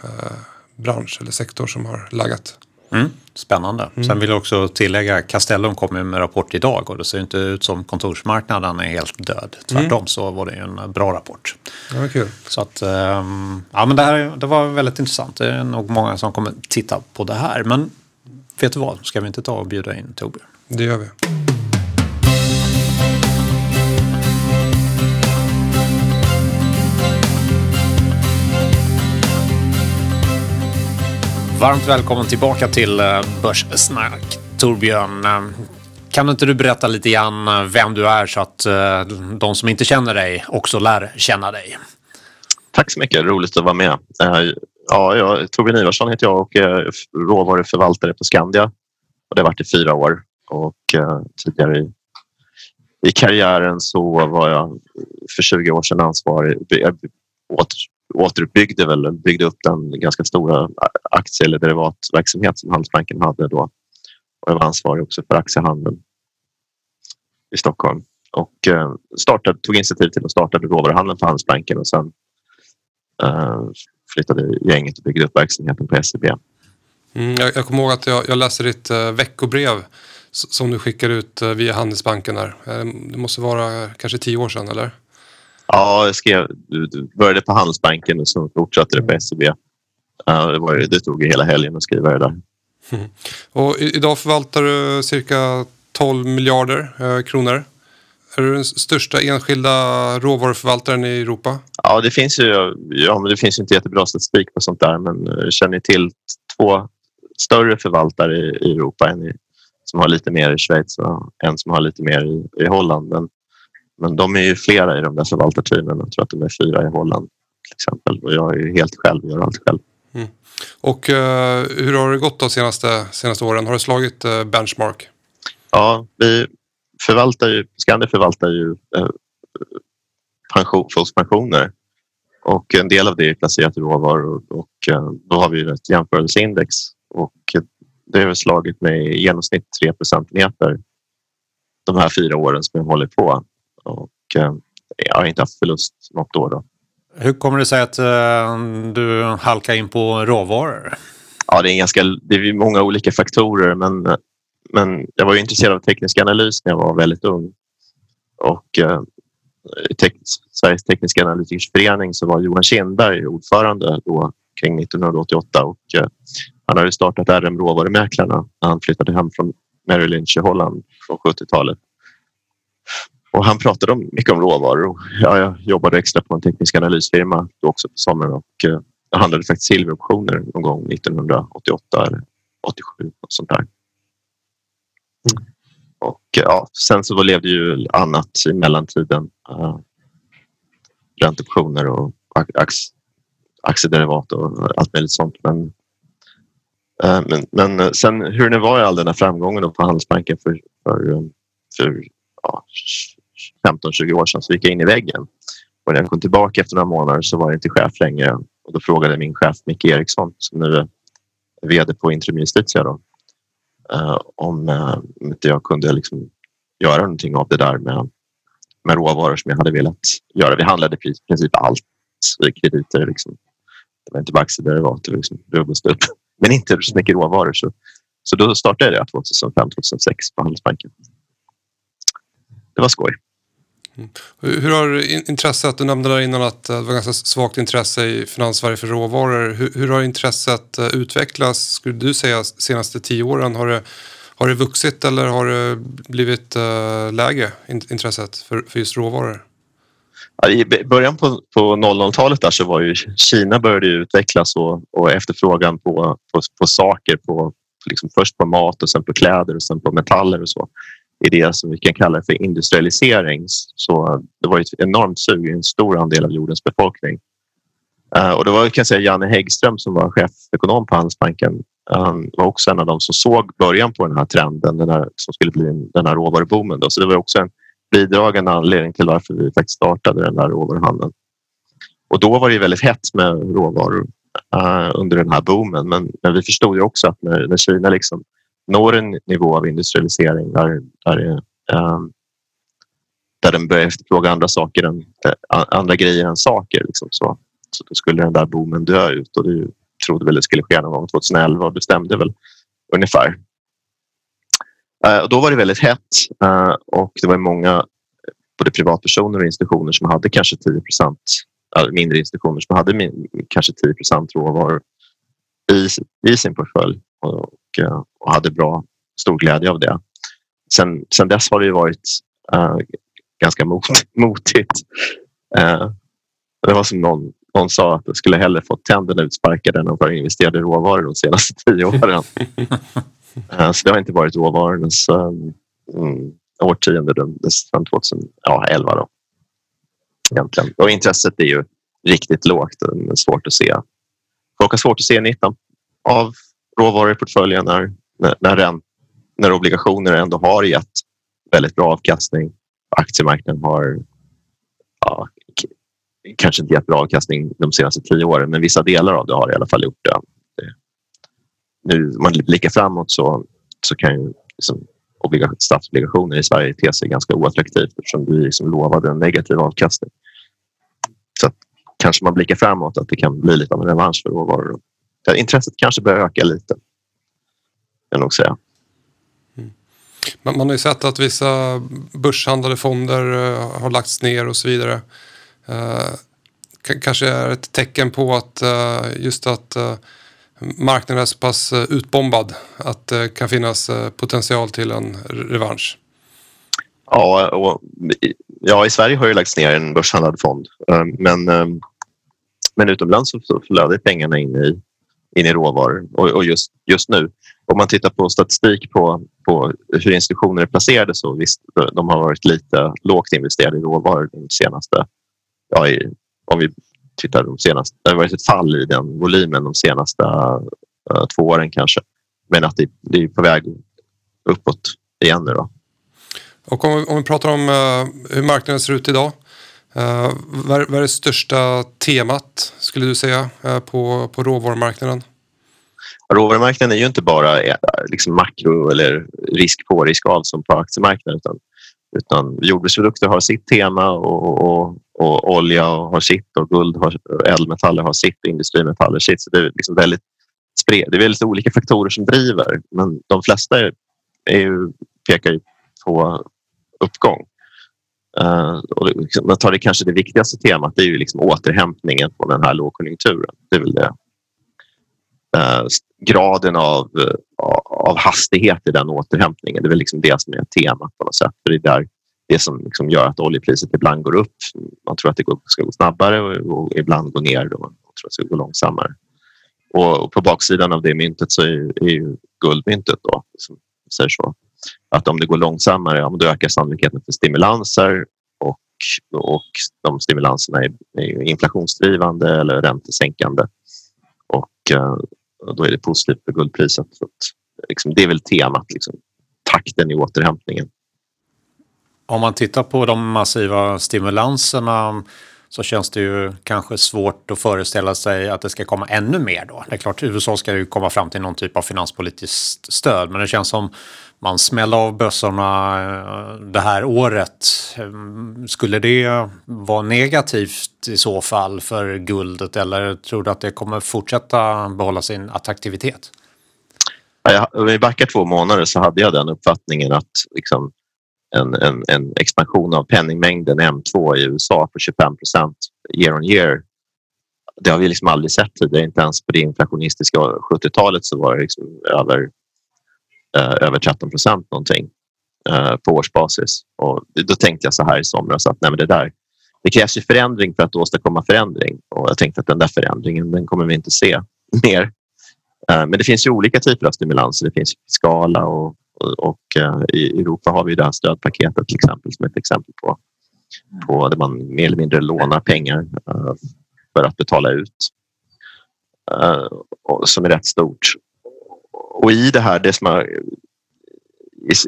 Speaker 1: bransch eller sektor som har laggat.
Speaker 2: Mm, spännande. Mm. Sen vill jag också tillägga Castellum kommer med rapport idag och det ser inte ut som kontorsmarknaden är helt död. Tvärtom mm. så var det en bra rapport.
Speaker 1: Ja, kul.
Speaker 2: Så att, um, ja men det här det var väldigt intressant. Det är nog många som kommer titta på det här. Men Vet du vad, ska vi inte ta och bjuda in Torbjörn?
Speaker 1: Det gör vi.
Speaker 2: Varmt välkommen tillbaka till eh, Börssnack. Torbjörn, eh, kan inte du berätta lite grann eh, vem du är så att de som inte känner dig också lär känna dig?
Speaker 3: Tack så mycket, roligt att vara med. Ja, jag, Torbjörn Ivarsson heter jag och är råvaruförvaltare på Skandia. Och det har varit i fyra år. och tidigare i, i karriären så var jag för 20 år sedan ansvarig. åt återuppbyggde väl, byggde upp den ganska stora aktie eller derivatverksamhet som Handelsbanken hade då. Och jag var ansvarig också för aktiehandeln i Stockholm och eh, startade, tog initiativ till att starta råvaruhandeln på Handelsbanken och sen uh, flyttade gänget och byggde upp verksamheten på SEB.
Speaker 1: Mm, jag, jag kommer ihåg att jag, jag läste ditt uh, veckobrev som du skickar ut uh, via Handelsbanken. Där. Uh, det måste vara kanske tio år sedan, eller?
Speaker 3: Ja, jag skrev, började på Handelsbanken och så fortsatte det på SEB. det, var, det tog hela helgen att skriva det där.
Speaker 1: Mm. Och idag förvaltar du cirka 12 miljarder kronor. Är du den största enskilda råvaruförvaltaren i Europa?
Speaker 3: Ja, det finns ju ja, men det finns inte jättebra statistik på sånt där, men jag känner till två större förvaltare i, Europa. En som har lite mer i Schweiz och en som har lite mer i, i Holland. Men, men de är ju flera i de där förvaltarteamen. Jag tror att de är fyra i Holland till exempel. Och jag är ju helt själv, gör allt själv. Mm.
Speaker 1: Och uh, hur har det gått de senaste, senaste åren? Har du slagit uh, benchmark?
Speaker 3: Ja, vi förvaltar ju, Skandia förvaltar ju pension, folks pensioner och en del av det är placerat i råvaror och då har vi ett jämförelseindex och det har slagit med i genomsnitt 3 procentenheter de här fyra åren som jag håller på. Och eh, jag har inte haft förlust något år. Då.
Speaker 2: Hur kommer det sig att uh, du halkar in på råvaror?
Speaker 3: Ja, det är, ganska, det är många olika faktorer men, men jag var intresserad av teknisk analys när jag var väldigt ung. Och i Tek Sveriges tekniska analytikers förening så var Johan Kindberg ordförande då kring 1988 och uh, han hade startat RM Råvarumäklarna när han flyttade hem från Merrill Lynch i Holland från 70-talet. Och han pratade om, mycket om råvaror. Ja, jag jobbade extra på en teknisk analysfirma då också på sommaren och eh, jag handlade faktiskt silveroptioner någon gång 1988 eller 87 och sånt där. Mm. Och ja, sen så levde ju annat i mellantiden. Uh, ränteoptioner och aktiederivat och allt möjligt sånt. Men Eh, men, men eh, sen hur det var i all den här framgången på Handelsbanken för, för, eh, för ja, 15-20 år sedan så gick jag in i väggen. Och när jag kom tillbaka efter några månader så var jag inte chef längre. Och då frågade min chef Micke Eriksson som nu är VD på Intrum Justitia då, eh, om eh, inte jag kunde liksom göra någonting av det där med, med råvaror som jag hade velat göra. Vi handlade i princip allt, krediter. Liksom. Det var inte bara aktiederivat, det var liksom rubb men inte så mycket råvaror. Så, så då startade jag 2005, 2006 på Handelsbanken. Det var skoj.
Speaker 1: Mm. Hur har intresset, du nämnde där innan att det var ganska svagt intresse i Finanssverige för råvaror. Hur, hur, har intresset eh, utvecklats, skulle du säga, senaste tio åren? Har det, har det vuxit eller har det blivit uh, lägre, intresset för, för just råvaror?
Speaker 3: I början på, på 00-talet där så var ju Kina började utvecklas och, och efterfrågan på, på, på saker, på, liksom först på mat och sen på kläder och sen på metaller och så i det som vi kan kalla för industrialisering. Så det var ett enormt sug i en stor andel av jordens befolkning. Eh, och det var kan jag säga, Janne Häggström som var chefekonom på Handelsbanken. Han var också en av dem som såg början på den här trenden, den här, som skulle bli den här råvaruboomen. Då. Så det var också en bidragande anledning till varför vi faktiskt startade den där råvaruhandeln. Och då var det väldigt hett med råvaror uh, under den här boomen. Men, men, vi förstod ju också att när, när Kina liksom når en nivå av industrialisering där, där, um, där den börjar efterfråga andra saker än, eh, andra grejer än saker. Liksom, så, så då skulle den där boomen dö ut och det trodde väl det skulle ske någon gång 2011 och bestämde väl ungefär. Uh, och då var det väldigt hett uh, och det var många både privatpersoner och institutioner som hade kanske 10 procent mindre institutioner som hade min, kanske 10 procent råvaror i, i sin portfölj och, och, och, hade bra stor glädje av det. Sen, sen dess har det varit eh, ganska mot, motigt. Eh, det var som någon, någon sa att jag skulle hellre fått tänderna utsparkade än att ha investerat i råvaror de senaste tio åren. äh, så det har inte varit råvarornas um, årtionde sedan 2011. Då, egentligen. Och intresset är ju riktigt lågt. Det är svårt att se. Folk har svårt att se nyttan av råvaror i portföljen när, när, när, när obligationer ändå har gett väldigt bra avkastning. Aktiemarknaden har ja, kanske inte gett bra avkastning de senaste tio åren, men vissa delar av det har i alla fall gjort det. Nu om man blickar framåt så, så kan ju liksom, statsobligationer i Sverige te sig ganska oattraktivt eftersom vi liksom lovade en negativ avkastning. Så att, kanske man blickar framåt att det kan bli lite av en revansch för råvaror. Intresset kanske börjar öka lite. Jag nog säga.
Speaker 1: Mm. Man, man har ju sett att vissa börshandlade fonder uh, har lagts ner och så vidare. Uh, kanske är ett tecken på att uh, just att marknaden är så pass utbombad att det kan finnas potential till en revansch.
Speaker 3: Ja, och, ja, i Sverige har det lagts ner en börshandlad fond. Men, men utomlands så flödar pengarna in i, in i råvaror. Och, och just, just nu, om man tittar på statistik på, på hur institutioner är placerade så visst, de har varit lite lågt investerade i råvaror de senaste... Ja, i, om vi tittar de senaste... Det har varit ett fall i den volymen de senaste uh, två åren kanske. Men att det, det är på väg uppåt igen nu då.
Speaker 1: Och om, om vi pratar om uh, hur marknaden ser ut idag. Uh, vad, vad är det största temat skulle du säga eh, på, på råvarumarknaden?
Speaker 3: Råvarumarknaden är ju inte bara eh, liksom makro eller risk på, risk av som på aktiemarknaden utan, utan jordbruksprodukter har sitt tema och, och, och olja har sitt och guld har eldmetaller har sitt och industrimetaller sitt. Så det är liksom väldigt spred. Det är väldigt olika faktorer som driver men de flesta är, är ju, pekar ju på uppgång. Uh, och liksom, man tar det kanske det viktigaste temat det är ju liksom återhämtningen på den här lågkonjunkturen. Det är väl det Uh, graden av, uh, av hastighet i den återhämtningen. Det är väl liksom det som är temat på något sätt. För det är där, det som liksom gör att oljepriset ibland går upp. Man tror att det ska gå snabbare och, och ibland gå ner. Då man tror att det ska gå långsammare. Och, och på baksidan av det myntet så är, är ju guldmyntet då, som säger så. Att om det går långsammare, ja, då ökar sannolikheten för stimulanser och, och de stimulanserna är, är inflationsdrivande eller räntesänkande. Och och då är det positivt för guldpriset. Så att, liksom, det är väl temat, liksom, takten i återhämtningen.
Speaker 2: Om man tittar på de massiva stimulanserna så känns det ju kanske svårt att föreställa sig att det ska komma ännu mer då. Det är klart, USA ska ju komma fram till någon typ av finanspolitiskt stöd, men det känns som man smäller av bössorna eh, det här året. Ehm, skulle det vara negativt i så fall för guldet eller tror du att det kommer fortsätta behålla sin attraktivitet?
Speaker 3: om vi backar två månader så hade jag den uppfattningen att liksom en, en, en expansion av penningmängden M2 i USA på 25 procent year on year. Det har vi liksom aldrig sett tidigare, inte ens på det inflationistiska 70-talet så var det liksom över Eh, över 13 procent någonting eh, på årsbasis. Och då tänkte jag så här i somras att nej, men det där det krävs ju förändring för att åstadkomma förändring och jag tänkte att den där förändringen den kommer vi inte se mer. Eh, men det finns ju olika typer av stimulanser. Det finns fiskala och, och, och i Europa har vi det här stödpaketet till exempel som ett exempel på, på där man mer eller mindre lånar pengar för att betala ut som är rätt stort och i det här, det som har,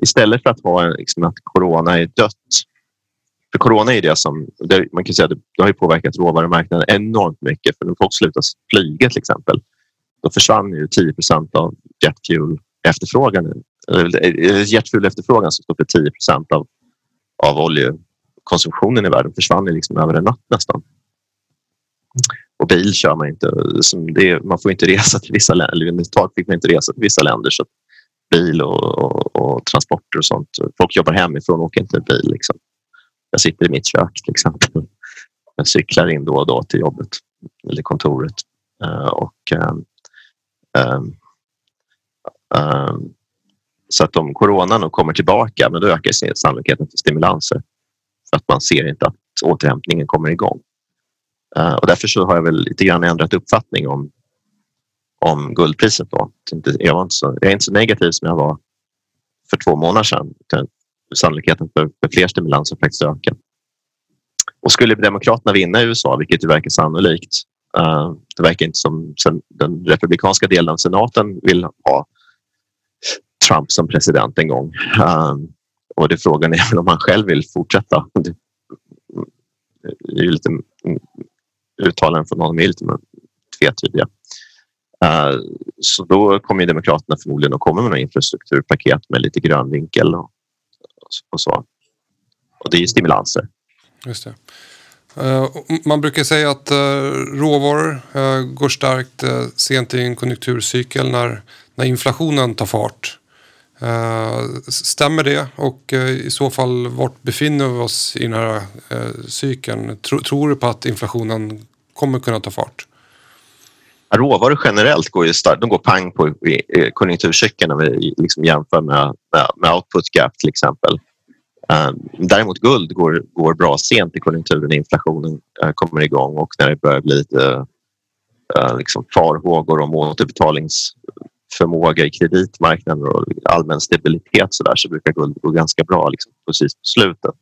Speaker 3: istället för att ha liksom att corona är dött. För corona är det som, det, man kan säga det, det har ju påverkat råvarumarknaden enormt mycket. För när folk slutar flyga till exempel, då försvann ju 10 procent av jetfuel efterfrågan. Jetfuel efterfrågan som står för 10 procent av, av oljekonsumtionen i världen försvann liksom över en natt nästan. Och bil kör man inte. Det, man får inte resa till vissa länder. Eller ett tag fick man inte resa till vissa länder. Så bil och, och, och, transporter och sånt. Folk jobbar hemifrån och åker inte bil. Liksom. Jag sitter i mitt kök till exempel. Jag cyklar in då och då till jobbet eller kontoret. Uh, och, uh, um, um, så att om coronan kommer tillbaka, men då ökar sannolikheten för stimulanser. För att man ser inte att återhämtningen kommer igång. Eh, och därför så har jag väl lite grann ändrat uppfattning om, om guldpriset. Då. Jag, var inte så, jag är inte så negativ som jag var för två månader sedan. Sannolikheten för, för fler stimulanser faktiskt ökar. Och skulle Demokraterna vinna i USA, vilket ju verkar sannolikt. Uh, det verkar inte som den republikanska delen av senaten vill ha Trump som president en gång. Eh, och det frågan är om han själv vill fortsätta. Det är ju lite uttalanden från honom är lite tvetydiga. Uh, så då kommer Demokraterna förmodligen att komma med några infrastrukturpaket med lite grön vinkel och, och så. Och det är ju stimulanser.
Speaker 1: Just det. Uh, man brukar säga att uh, råvaror går starkt sent i en konjunkturcykel när, när inflationen tar fart. Stämmer det och i så fall vart befinner vi oss i den här cykeln? Tror du på att inflationen kommer kunna ta fart?
Speaker 3: Råvaror generellt går ju starkt, de går pang på konjunkturcykeln om vi liksom jämför med, med, med output gap till exempel. Ehm, däremot guld går, går bra sent i konjunkturen, inflationen eh, kommer igång och när det börjar bli lite eh, liksom farhågor om återbetalningsförmåga i kreditmarknaden och allmän stabilitet så, där, så brukar guld gå ganska bra liksom, precis på slutet.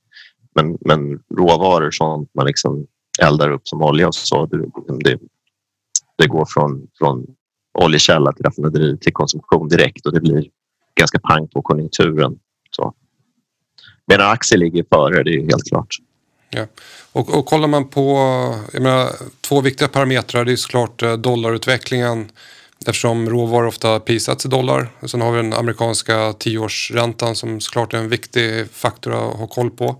Speaker 3: Men, men råvaror, sånt man liksom eldar upp som olja och så, det, det, går från, från oljekälla till raffinaderi till konsumtion direkt och det blir ganska pang på konjunkturen. Så. Medan aktier ligger före, det är helt klart.
Speaker 1: Ja. Och, och kollar man på jag menar, två viktiga parametrar, det är såklart eh, dollarutvecklingen eftersom råvaror ofta prissätts i dollar. Sen har vi den amerikanska tioårsräntan som såklart är en viktig faktor att ha koll på.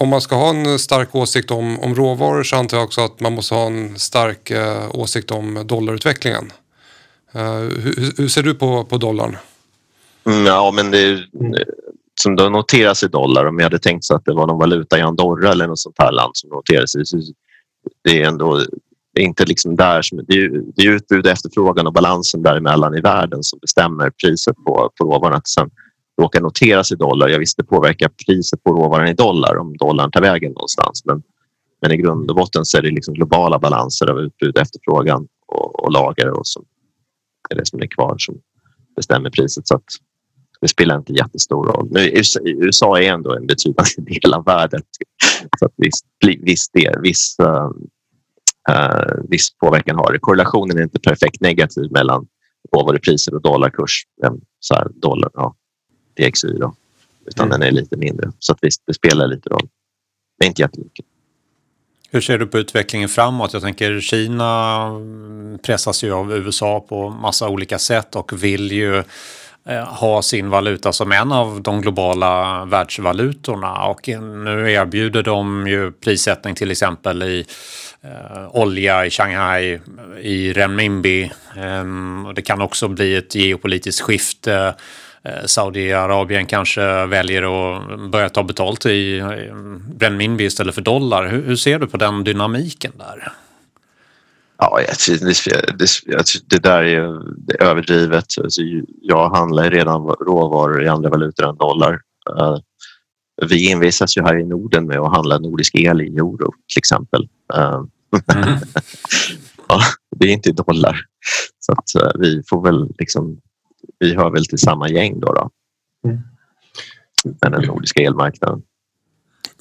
Speaker 1: Om man ska ha en stark åsikt om, om råvaror så antar jag också att man måste ha en stark eh, åsikt om dollarutvecklingen. Uh, hur, hur, ser du på, på dollarn?
Speaker 3: Mm, ja, men det, som då noteras i dollar. Om jag hade tänkt så att det var någon valuta i Andorra eller något sånt här land som noteras i. Det är ändå inte liksom där som, det är, det är utbud, efterfrågan och balansen däremellan i världen som bestämmer priset på, på råvaran. Sen råkar noteras i dollar. Jag visste påverkar priset på råvaran i dollar om dollarn tar vägen någonstans. Men, men i grund och botten så är det liksom globala balanser av utbud, och efterfrågan och, och lager och som är det som är kvar som bestämmer priset. Så att det spelar inte jättestor roll. Nu, USA är ändå en betydande del av världen. Så att viss, viss, del, viss, uh, viss påverkan har det. Korrelationen är inte perfekt negativ mellan råvarupriser och dollarkurs. Så här, dollar, ja, DXY då. Utan mm. den är lite mindre. Så att visst, det spelar lite roll. Det är inte jättemycket.
Speaker 2: Hur ser du på utvecklingen framåt? Jag tänker Kina pressas ju av USA på massa olika sätt och vill ju Eh, ha sin valuta som en av de globala världsvalutorna och nu erbjuder de ju prissättning till exempel i eh, olja i Shanghai, i renminbi. Eh, och det kan också bli ett geopolitiskt skifte. Eh, Saudiarabien kanske väljer att börja ta betalt i renminbi istället för dollar. Hur, hur ser du på den dynamiken där?
Speaker 3: Ja, det, där är, det är överdrivet. Alltså, jag handlar redan råvaror i andra valutor än dollar. Eh, vi envisas ju här i Norden med att handla nordisk el i euro till exempel. Eh, mm. ja, det är inte dollar. Så att vi får väl liksom, vi hör väl till samma gäng då. då. Mm. Den nordiska elmarknaden.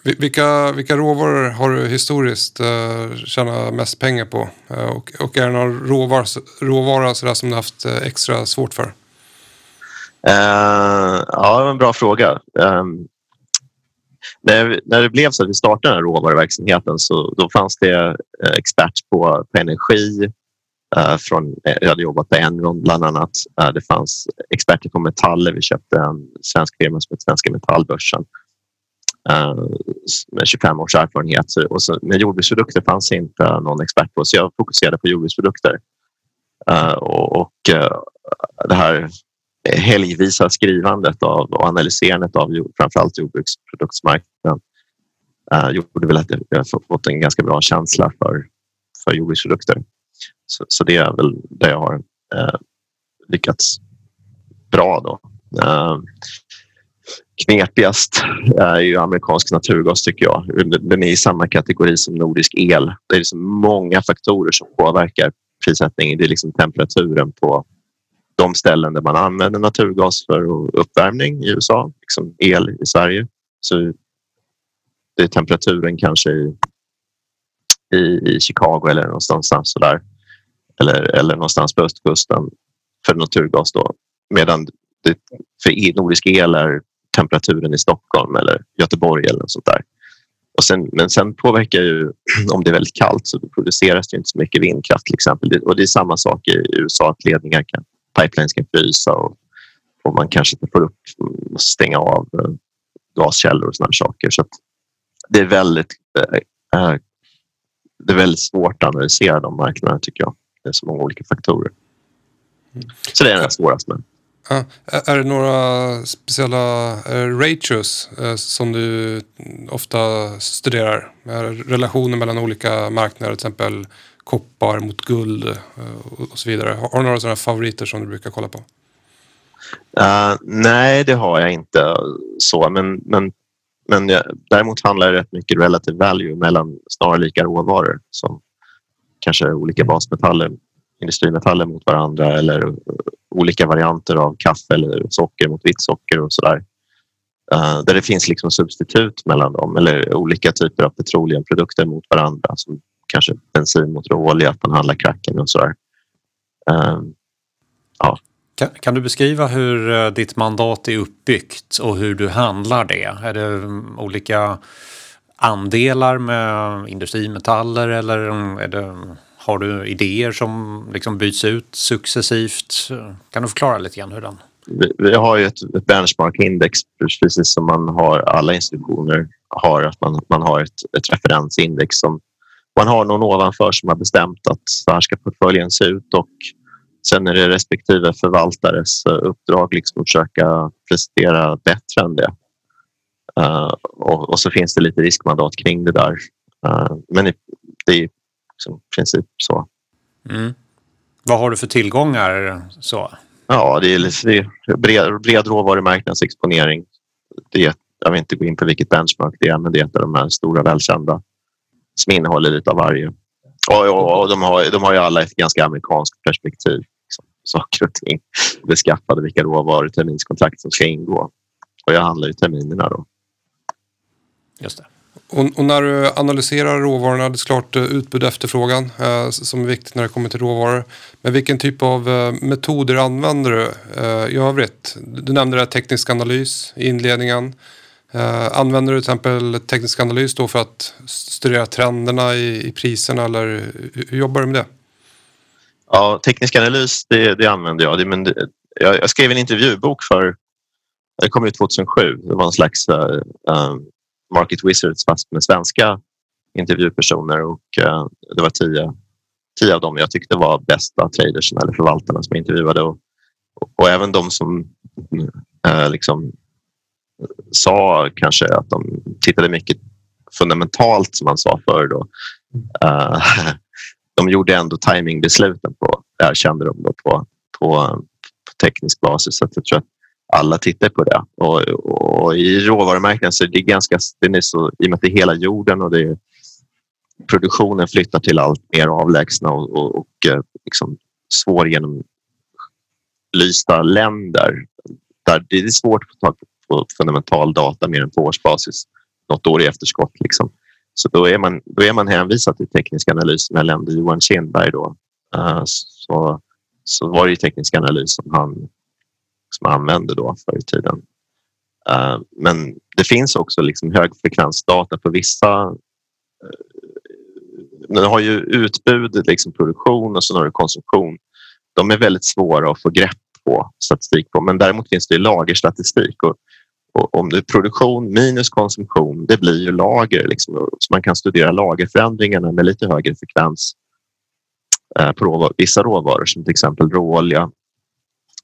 Speaker 1: Vilka, vilka råvaror har du historiskt uh, tjänat mest pengar på? Uh, och, och, är det någon råvara, råvara sådär som du haft uh, extra svårt för?
Speaker 3: Uh, ja, en bra fråga. Um, när, när det blev så att vi startade den här råvaruverksamheten så då fanns det expert på, på energi. Eh, från, eh, jag hade jobbat på Enron bland annat. Eh, det fanns experter på metaller. Vi köpte en svensk firma som heter Svenska Metallbörsen Eh, med 25 års erfarenhet. Och så, med jordbruksprodukter fanns inte någon expert på, så jag fokuserade på jordbruksprodukter. Uh, och, och uh, det här helgvisa skrivandet av, och analyserandet av framförallt jordbruksproduktsmarknaden uh, gjorde väl att jag fått en ganska bra känsla för, för jordbruksprodukter. Så, så det är väl där jag har eh, lyckats bra. Då. Eh, knepigast är ju amerikansk naturgas tycker jag. Den är i samma kategori som nordisk el. Det är liksom många faktorer som påverkar prissättningen. Det är liksom temperaturen på de ställen där man använder naturgas för uppvärmning i USA, liksom el i Sverige. Så det är temperaturen kanske i, i, i Chicago eller någonstans så där. Eller, eller någonstans på östkusten för naturgas. Då. Medan det, för nordisk el är temperaturen i Stockholm eller Göteborg eller något sånt där. Och sen, men sen påverkar ju, om det är väldigt kallt så produceras det inte så mycket vindkraft till exempel. Och det är samma sak i USA att ledningar kan, pipelines kan frysa och, och man kanske inte får upp mm, stänga av eh, gaskällor och sådana saker. Så det är väldigt äh, det är väldigt svårt att analysera de marknaderna tycker jag. Det är så många olika faktorer. Så det är den svåraste. Men...
Speaker 1: Ja, är det några speciella ratios eh, som du ofta studerar? Relationer mellan olika marknader, till exempel koppar mot guld eh, och så vidare. Har du några sådana favoriter som du brukar kolla på?
Speaker 3: Uh, nej, det har jag inte så, men, men, men jag, däremot handlar det rätt mycket relative value mellan snarlika råvaror som kanske olika basmetaller, industrimetaller mot varandra eller eh, olika varianter av kaffe eller socker mot vitt socker och sådär. Uh, där det finns liksom substitut mellan dem eller olika typer av petroleumprodukter mot varandra som kanske bensin mot råolja, att man handlar kracken och sådär. Uh,
Speaker 2: ja. Kan, kan, du beskriva hur ditt mandat är uppbyggt och hur du handlar det? Är det um, olika andelar med industrimetaller eller är det har du idéer som liksom byts ut successivt? Kan du förklara lite grann hur den...
Speaker 3: Vi, vi har ju ett, ett benchmark-index precis som man har alla institutioner har. Att man, man har ett, ett referensindex som man har någon ovanför som har bestämt att så här ska portföljen se ut och sen är det respektive förvaltares eh, uppdrag liksom att försöka prestera bättre än det. Uh, och, och, så finns det lite riskmandat kring det där. Uh, men det är liksom, i princip så.
Speaker 2: Mm. Vad har du för tillgångar? Så?
Speaker 3: Ja, det är, det är bred, bred råvarumarknadsexponering. Det jag vill inte gå in på vilket benchmark det är, men det är ett av de här stora välkända som innehåller lite av varje. Och, och, och de, har, de har ju alla ett ganska amerikanskt perspektiv. Liksom, saker och ting beskaffade, vilka råvaror, terminskontrakt som ska ingå. Och jag handlar ju terminerna då.
Speaker 2: Just det.
Speaker 1: Och, och, när du analyserar råvarorna, det är klart eh, utbud och efterfrågan eh, som är viktigt när det kommer till råvaror. Men vilken typ av eh, metoder använder du eh, i övrigt? Du nämnde det teknisk analys i inledningen. Eh, använder du till exempel teknisk analys då för att studera trenderna i, i priserna eller hur jobbar du med det?
Speaker 3: Ja, teknisk analys det, det använder jag. Det, men det, jag. jag. skrev en intervjubok för, det kom ut 2007. Det var en slags um, Market Wizards fast med svenska intervjupersoner och eh, det var tio, tio av dem jag tyckte var bästa traders eller förvaltarna som jag intervjuade och, och, även de som eh, liksom sa kanske att de tittade mycket fundamentalt som man sa förr. Då. Uh, de gjorde ändå timingbesluten på, erkände de då, på, på, på teknisk basis. Så jag tror att alla tittar på det. Och, och I råvarumärken så är det ganska, den är så, i och med att det är hela jorden och det är, produktionen flyttar till allt mer avlägsna och, och, och eh, liksom svårgenomlysta länder där det är svårt att få tag på fundamental data mer än på årsbasis något år i efterskott. Liksom. Så då är, man, då är man hänvisad till teknisk analys som jag nämnde Johan Kindberg då. Uh, så, så var det teknisk analys som han som använde då förr i tiden. Uh, men det finns också liksom högfrekvensdata på vissa eh, uh, nu har ju utbud, liksom produktion och så har du konsumtion. De är väldigt svåra att få grepp på statistik på, men däremot finns det lagerstatistik och, och om det är produktion minus konsumtion, det blir ju lager. Liksom, så man kan studera lagerförändringarna med lite högre frekvens eh, på vissa råvaror som till exempel råolja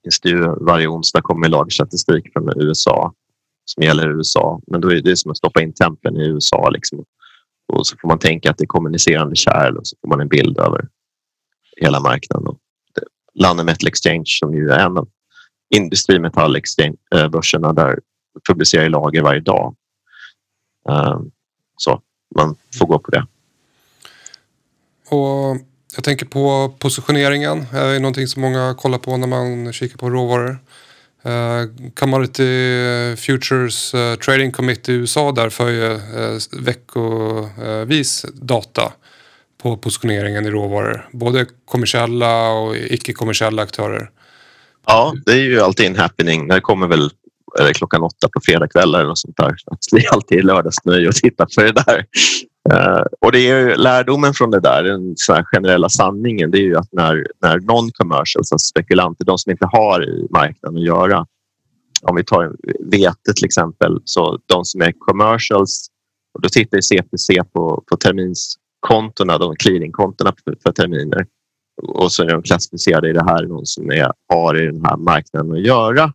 Speaker 3: finns det ju varje onsdag kommer lagerstatistik från USA som gäller USA. Men då är det som att stoppa in tempeln i USA. Liksom. Och så får man tänka att det är kommunicerande kärl och så får man en bild över hela marknaden. Och London Metal Exchange som ju är en av industrimetallbörserna eh, där publicerar lager varje dag. Eh, så man får gå på det.
Speaker 1: Och jag tänker på positioneringen. Eh, det är någonting som många kollar på när man kikar på råvaror. Uh, Commodity Futures uh, Trading Committee i USA där för ju uh, veckovis data på positioneringen i råvaror. Både kommersiella och icke-kommersiella aktörer.
Speaker 3: Ja, det är ju alltid en happening. Det kommer väl klockan åtta på fredagkvällar eller något sånt där. det är alltid lördagsnöje att titta på det där. Uh, och det är ju lärdomen från det där, den generella sanningen, det är ju att när, när non-commercials, alltså spekulanter, de som inte har i marknaden att göra, om vi tar vete till exempel, så de som är commercials, och då tittar CPC på, på terminskontorna, de clearingkontona för, för terminer och så är de klassificerade i det här, någon som är, har i den här marknaden att göra.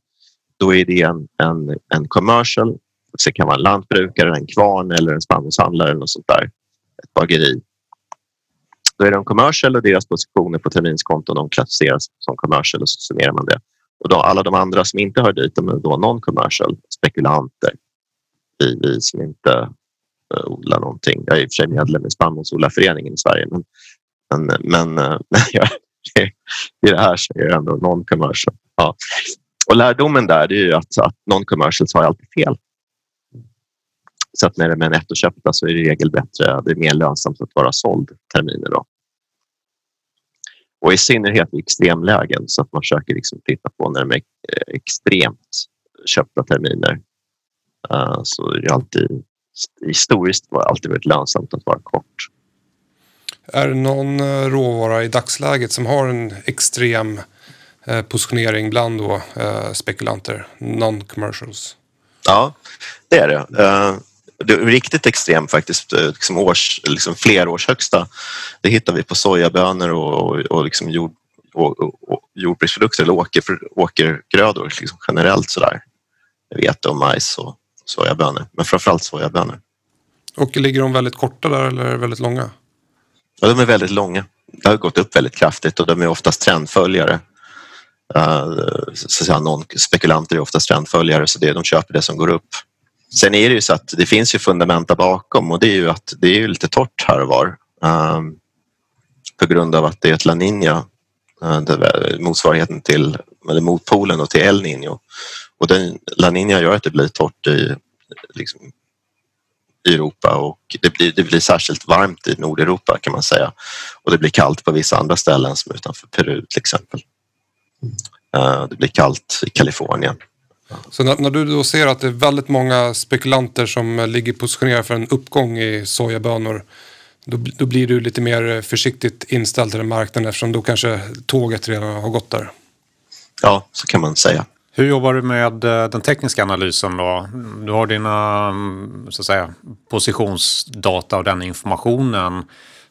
Speaker 3: Då är det en, en, en commercial. Det kan vara en lantbrukare, en kvarn eller en spannmålshandlare eller något sånt där. Ett bageri. Då är de commercial och deras positioner på terminskonton de klassificeras som commercial och så summerar man det. Och då, alla de andra som inte hör dit de är då non-commercial, spekulanter. Vi, vi som inte uh, odlar någonting. Jag är i och för sig medlem i spannmålsodlarföreningen i Sverige men, men, men, eh, uh, i det här så är jag ändå non-commercial. Ja. Och lärdomen där är ju att, att non-commercials har alltid fel. Så att när det är nettoköpta så är det i regel bättre, det är mer lönsamt att vara såld terminer. Då. Och i synnerhet i extremlägen så att man försöker liksom titta på när de är extremt köpta terminer. Uh, så är det alltid historiskt var alltid varit lönsamt att vara kort.
Speaker 1: Är det någon eh, råvara i dagsläget som har en extrem Eh, positionering bland då, eh, spekulanter, non-commercials.
Speaker 3: Ja, det är det. Eh, det är riktigt extremt faktiskt, liksom, års, liksom flerårshögsta. Det hittar vi på sojabönor och, och, och, liksom jord, och, och, jordbruksprodukter eller åker, åkergrödor liksom generellt sådär. Vete och majs och sojabönor, men framförallt sojabönor.
Speaker 1: Och ligger de väldigt korta där eller väldigt långa?
Speaker 3: Ja, de är väldigt långa. Det har gått upp väldigt kraftigt och de är oftast trendföljare. Uh, så att säga, någon spekulanter är ofta trendföljare så det, de köper det som går upp. Sen är det ju så att det finns ju fundamenta bakom och det är ju att det är ju lite torrt här och var. Um, på grund av att det är ett La Nina, uh, eh, motsvarigheten till, eller motpolen och till El Niño. Och den, La Nina gör att det blir torrt i, liksom, i Europa och det blir, det blir särskilt varmt i Nordeuropa kan man säga. Och det blir kallt på vissa andra ställen som utanför Peru till exempel. Uh, det blir kallt i Kalifornien.
Speaker 1: Så när, när, du då ser att det är väldigt många spekulanter som ligger positionerade för en uppgång i sojabönor då, då blir du lite mer försiktigt inställd till den marknaden eftersom då kanske tåget redan har gått där.
Speaker 3: Ja, så kan man säga.
Speaker 2: Hur jobbar du med eh, den tekniska analysen då? Du har dina mm, så att säga, positionsdata och den informationen.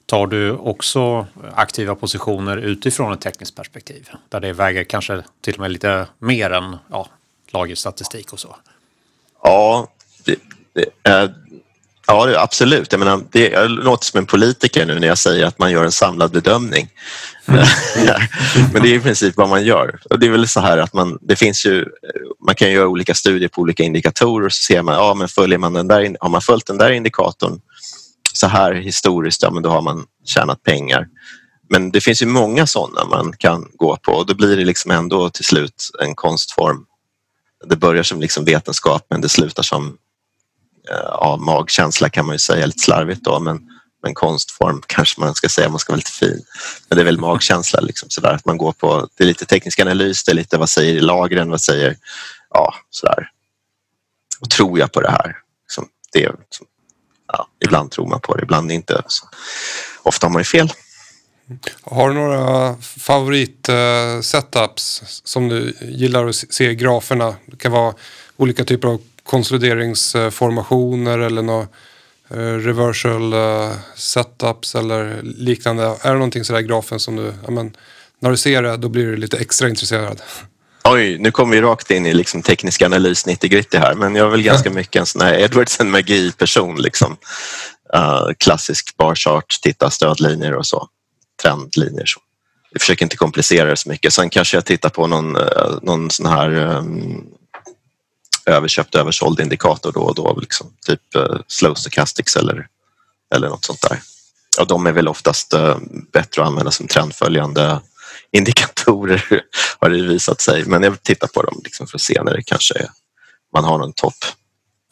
Speaker 2: Tar du också aktiva positioner utifrån ett tekniskt perspektiv? Där det väger kanske till och med lite mer än ja, lagerstatistik och så?
Speaker 3: Ja, det, det är, ja absolut. Jag, menar, det, jag låter som en politiker nu när jag säger att man gör en samlad bedömning. Mm. Men det är i princip vad man gör. Och det är väl så här att man, det finns ju, man kan göra olika studier på olika indikatorer och så ser man, ja men följer man den där, har man följt den där indikatorn så här historiskt, ja men då har man tjänat pengar. Men det finns ju många sådana man kan gå på och då blir det liksom ändå till slut en konstform. Det börjar som liksom vetenskap men det slutar som eh, ja, magkänsla kan man ju säga lite slarvigt då men, men konstform kanske man ska säga, man ska vara lite fin. Men det är väl magkänsla liksom sådär att man går på, det är lite teknisk analys, det är lite vad säger lagren, vad säger, ja sådär. Och tror jag på det här? Liksom, det är ja, ibland tror man på det, ibland inte. Så ofta har man ju fel.
Speaker 1: Har du några favorit-setups som du gillar att se i graferna? Det kan vara olika typer av konsolideringsformationer eller några eh, reversal eh, setups eller liknande. Är det någonting sådär i grafen som du, ja, men, när du ser det då blir du lite extra intresserad?
Speaker 3: Oj, nu kommer vi rakt in i liksom teknisk analys 90 gritty här, men jag är väl ganska mycket en sån här Edwardsen magi-person. Liksom. Uh, klassisk barchart, titta stödlinjer och så. Trendlinjer. Så. Jag försöker inte komplicera det så mycket. Sen kanske jag tittar på någon, eh, någon sån här um, överköpt översåld indikator då och då. Liksom. Typ uh, slow stochastics eller, eller något sånt där. Ja, de är väl oftast uh, bättre att använda som trendföljande indikatorer har det visat sig. Men jag tittar på dem liksom för att se när det kanske är, man har någon topp.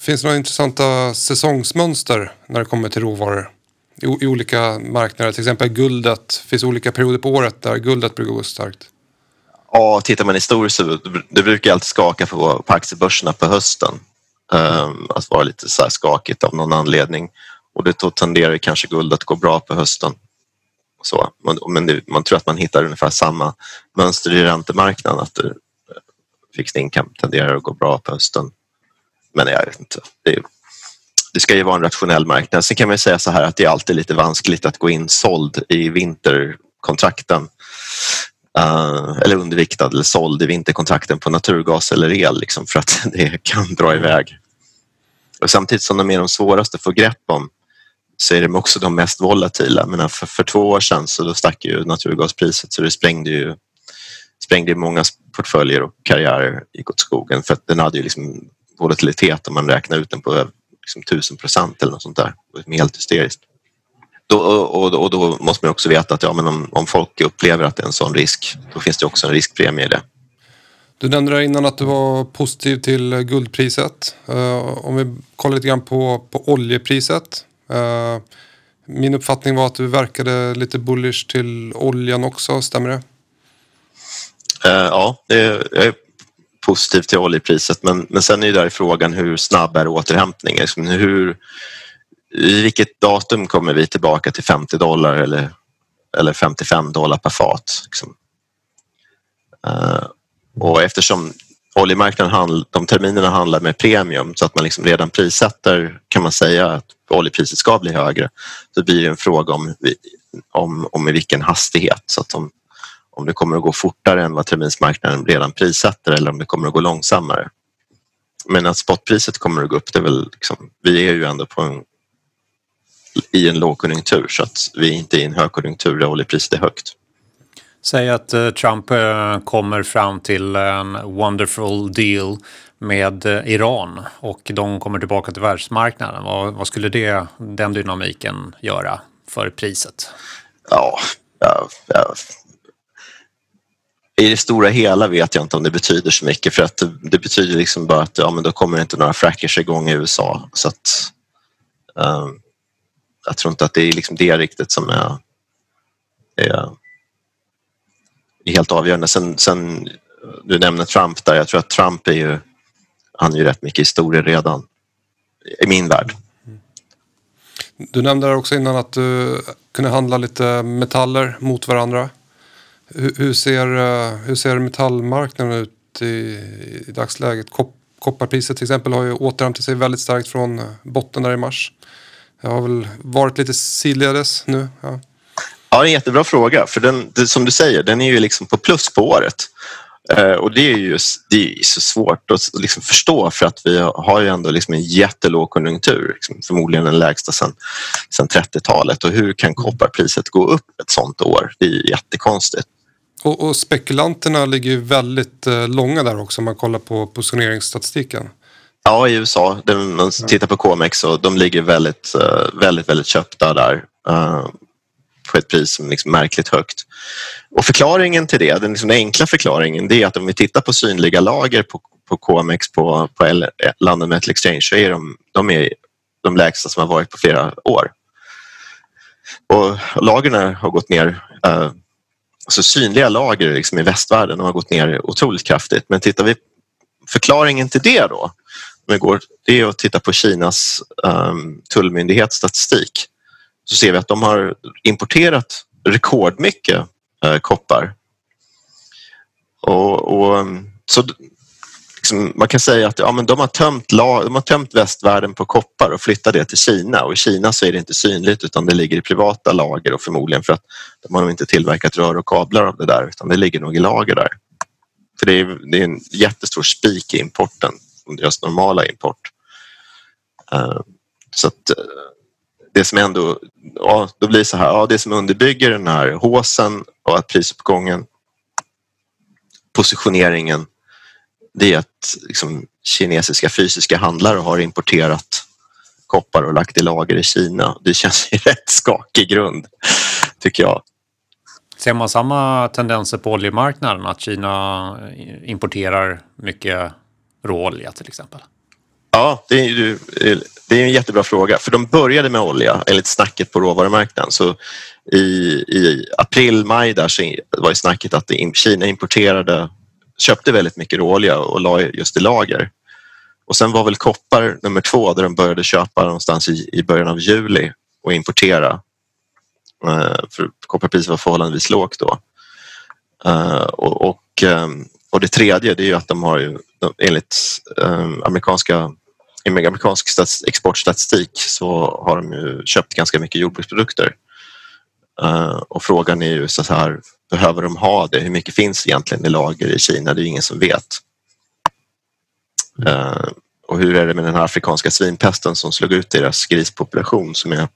Speaker 1: Finns det några intressanta säsongsmönster när det kommer till råvaror? I, olika marknader, till exempel guldet. Finns olika perioder på året där guldet brukar gå starkt?
Speaker 3: Ja, tittar man historiskt så det brukar alltid skaka på, på aktiebörserna på hösten. Um, att vara lite så här skakigt av någon anledning. Och det då tenderar kanske guld att gå bra på hösten. Så, men det, man tror att man hittar ungefär samma mönster i räntemarknaden. Att eh, fixed income tenderar att gå bra på hösten. Men jag vet inte. Det, det ska ju vara en rationell marknad. Sen kan man säga så här att det är alltid lite vanskligt att gå in såld i vinterkontrakten. Uh, eller underviktad eller såld i vinterkontrakten på naturgas eller el liksom, för att det kan dra iväg. Och samtidigt som de är de svåraste att få grepp om så är de också de mest volatila. Men för, för två år sedan så då stack ju naturgaspriset så det sprängde ju sprängde många portföljer och karriärer gick åt skogen för att den hade ju liksom volatilitet om man räknar ut den på liksom tusen procent eller något sånt där. Det är helt hysteriskt. Då, och, och, då måste man också veta att ja, men om, om folk upplever att det är en sån risk, då finns det också en riskpremie i det.
Speaker 1: Du nämnde innan att du var positiv till guldpriset. Uh, om vi kollar lite grann på, på oljepriset. Uh, min uppfattning var att du verkade lite bullish till oljan också, stämmer det?
Speaker 3: Uh, ja, jag är positiv till oljepriset men, men sen är ju där frågan hur snabb är återhämtningen? Liksom hur, I vilket datum kommer vi tillbaka till 50 dollar eller, eller 55 dollar per fat? Liksom? Uh, och eftersom oljemarknaden handl, de terminerna handlar med premium så att man liksom redan prissätter kan man säga att oljepriset ska bli högre så blir det en fråga om, om, om i vilken hastighet så att de om det kommer att gå fortare än vad terminsmarknaden redan prissätter eller om det kommer att gå långsammare. Men att spotpriset kommer att gå upp, det är väl liksom, vi är ju ändå på en, i en lågkonjunktur så att vi är inte i en högkonjunktur där oljepriset är högt.
Speaker 2: Säg att eh, Trump eh, kommer fram till en wonderful deal med eh, Iran och de kommer tillbaka till världsmarknaden. Vad, vad skulle det, den dynamiken göra för priset?
Speaker 3: Ja, ja, ja i det stora hela vet jag inte om det betyder så mycket för att det, det betyder liksom bara att ja, men då kommer inte några frackers igång i USA. Så att, um, jag tror inte att det är liksom det riktigt som är, är, är helt avgörande. Sen, sen, du nämner Trump där. Jag tror att Trump är ju, han är ju rätt mycket historia redan i min värld.
Speaker 1: Du nämnde också innan att du kunde handla lite metaller mot varandra. Hur, ser, eh, hur ser metallmarknaden ut i, i dagsläget? Kop, kopparpriset till exempel har ju återhämtat sig väldigt starkt från eh, botten där i mars. Det har väl varit lite sidledes nu. Ja.
Speaker 3: Ja, det är en jättebra fråga. För den, det, som du säger, den är ju liksom på plus på året. Eh, och det är ju det är så svårt att liksom förstå för att vi har ju ändå liksom en jättelåg konjunktur. Liksom, förmodligen den lägsta sedan, sedan 30-talet. Och hur kan kopparpriset gå upp ett sånt år? Det är ju jättekonstigt.
Speaker 1: Och, och spekulanterna ligger ju väldigt eh, långa där också om man kollar på positioneringsstatistiken.
Speaker 3: Ja, i USA. Om man tittar på KMX och de ligger väldigt, eh, väldigt, väldigt köpta där. Uh, på ett pris som är liksom märkligt högt. Och förklaringen till det, den liksom enkla förklaringen, det är att om vi tittar på synliga lager på, på KMX på, på L, London Metal Exchange så är de, de är de lägsta som har varit på flera år. Och lagren har gått ner uh, alltså synliga lager liksom i västvärlden har gått ner otroligt kraftigt. Men tittar vi förklaringen till det då, vi går, det är att titta på Kinas um, tullmyndighetsstatistik. Så ser vi att de har importerat rekordmycket uh, koppar. Och, och ehm, så liksom, man kan säga att ja, men de, har tömt, de har tömt västvärlden på koppar och flyttat det till Kina och i Kina så är det inte synligt utan det ligger i privata lager och förmodligen för att de har nog inte tillverkat rör och kablar av det där utan det ligger nog i lager där. För det är, det är en jättestor spik i importen från deras normala import. Uh, så att eh, det som ändå, ja, då blir så här, ja, det som underbygger den här håsen och att prisuppgången positioneringen det är att liksom, kinesiska fysiska handlare har importerat koppar och lagt i lager i Kina. Det känns ju rätt skakig grund, tycker jag.
Speaker 2: Ser man samma tendenser på oljemarknaden? Att Kina importerar mycket råolja till exempel?
Speaker 3: Ja, det är, ju, det är en jättebra fråga. För de började med olja, enligt snacket på råvarumarknaden. Så i, i april, maj där så var ju snacket att Kina importerade, köpte väldigt mycket råolja och la just i lager. Och sen var väl koppar nummer två där de började köpa någonstans i, i början av juli och importera. Uh, för kopparpriset var förhållandevis lågt då. Uh, och, och, um, och, det tredje det är ju att de har ju enligt um, amerikanska amerikansk exportstatistik så har de ju köpt ganska mycket jordbruksprodukter. Uh, och frågan är ju så här, behöver de ha det? Hur mycket finns egentligen i lager i Kina? Det är ingen som vet. Uh, och hur är det med den här afrikanska svinpesten som slog ut deras grispopulation som är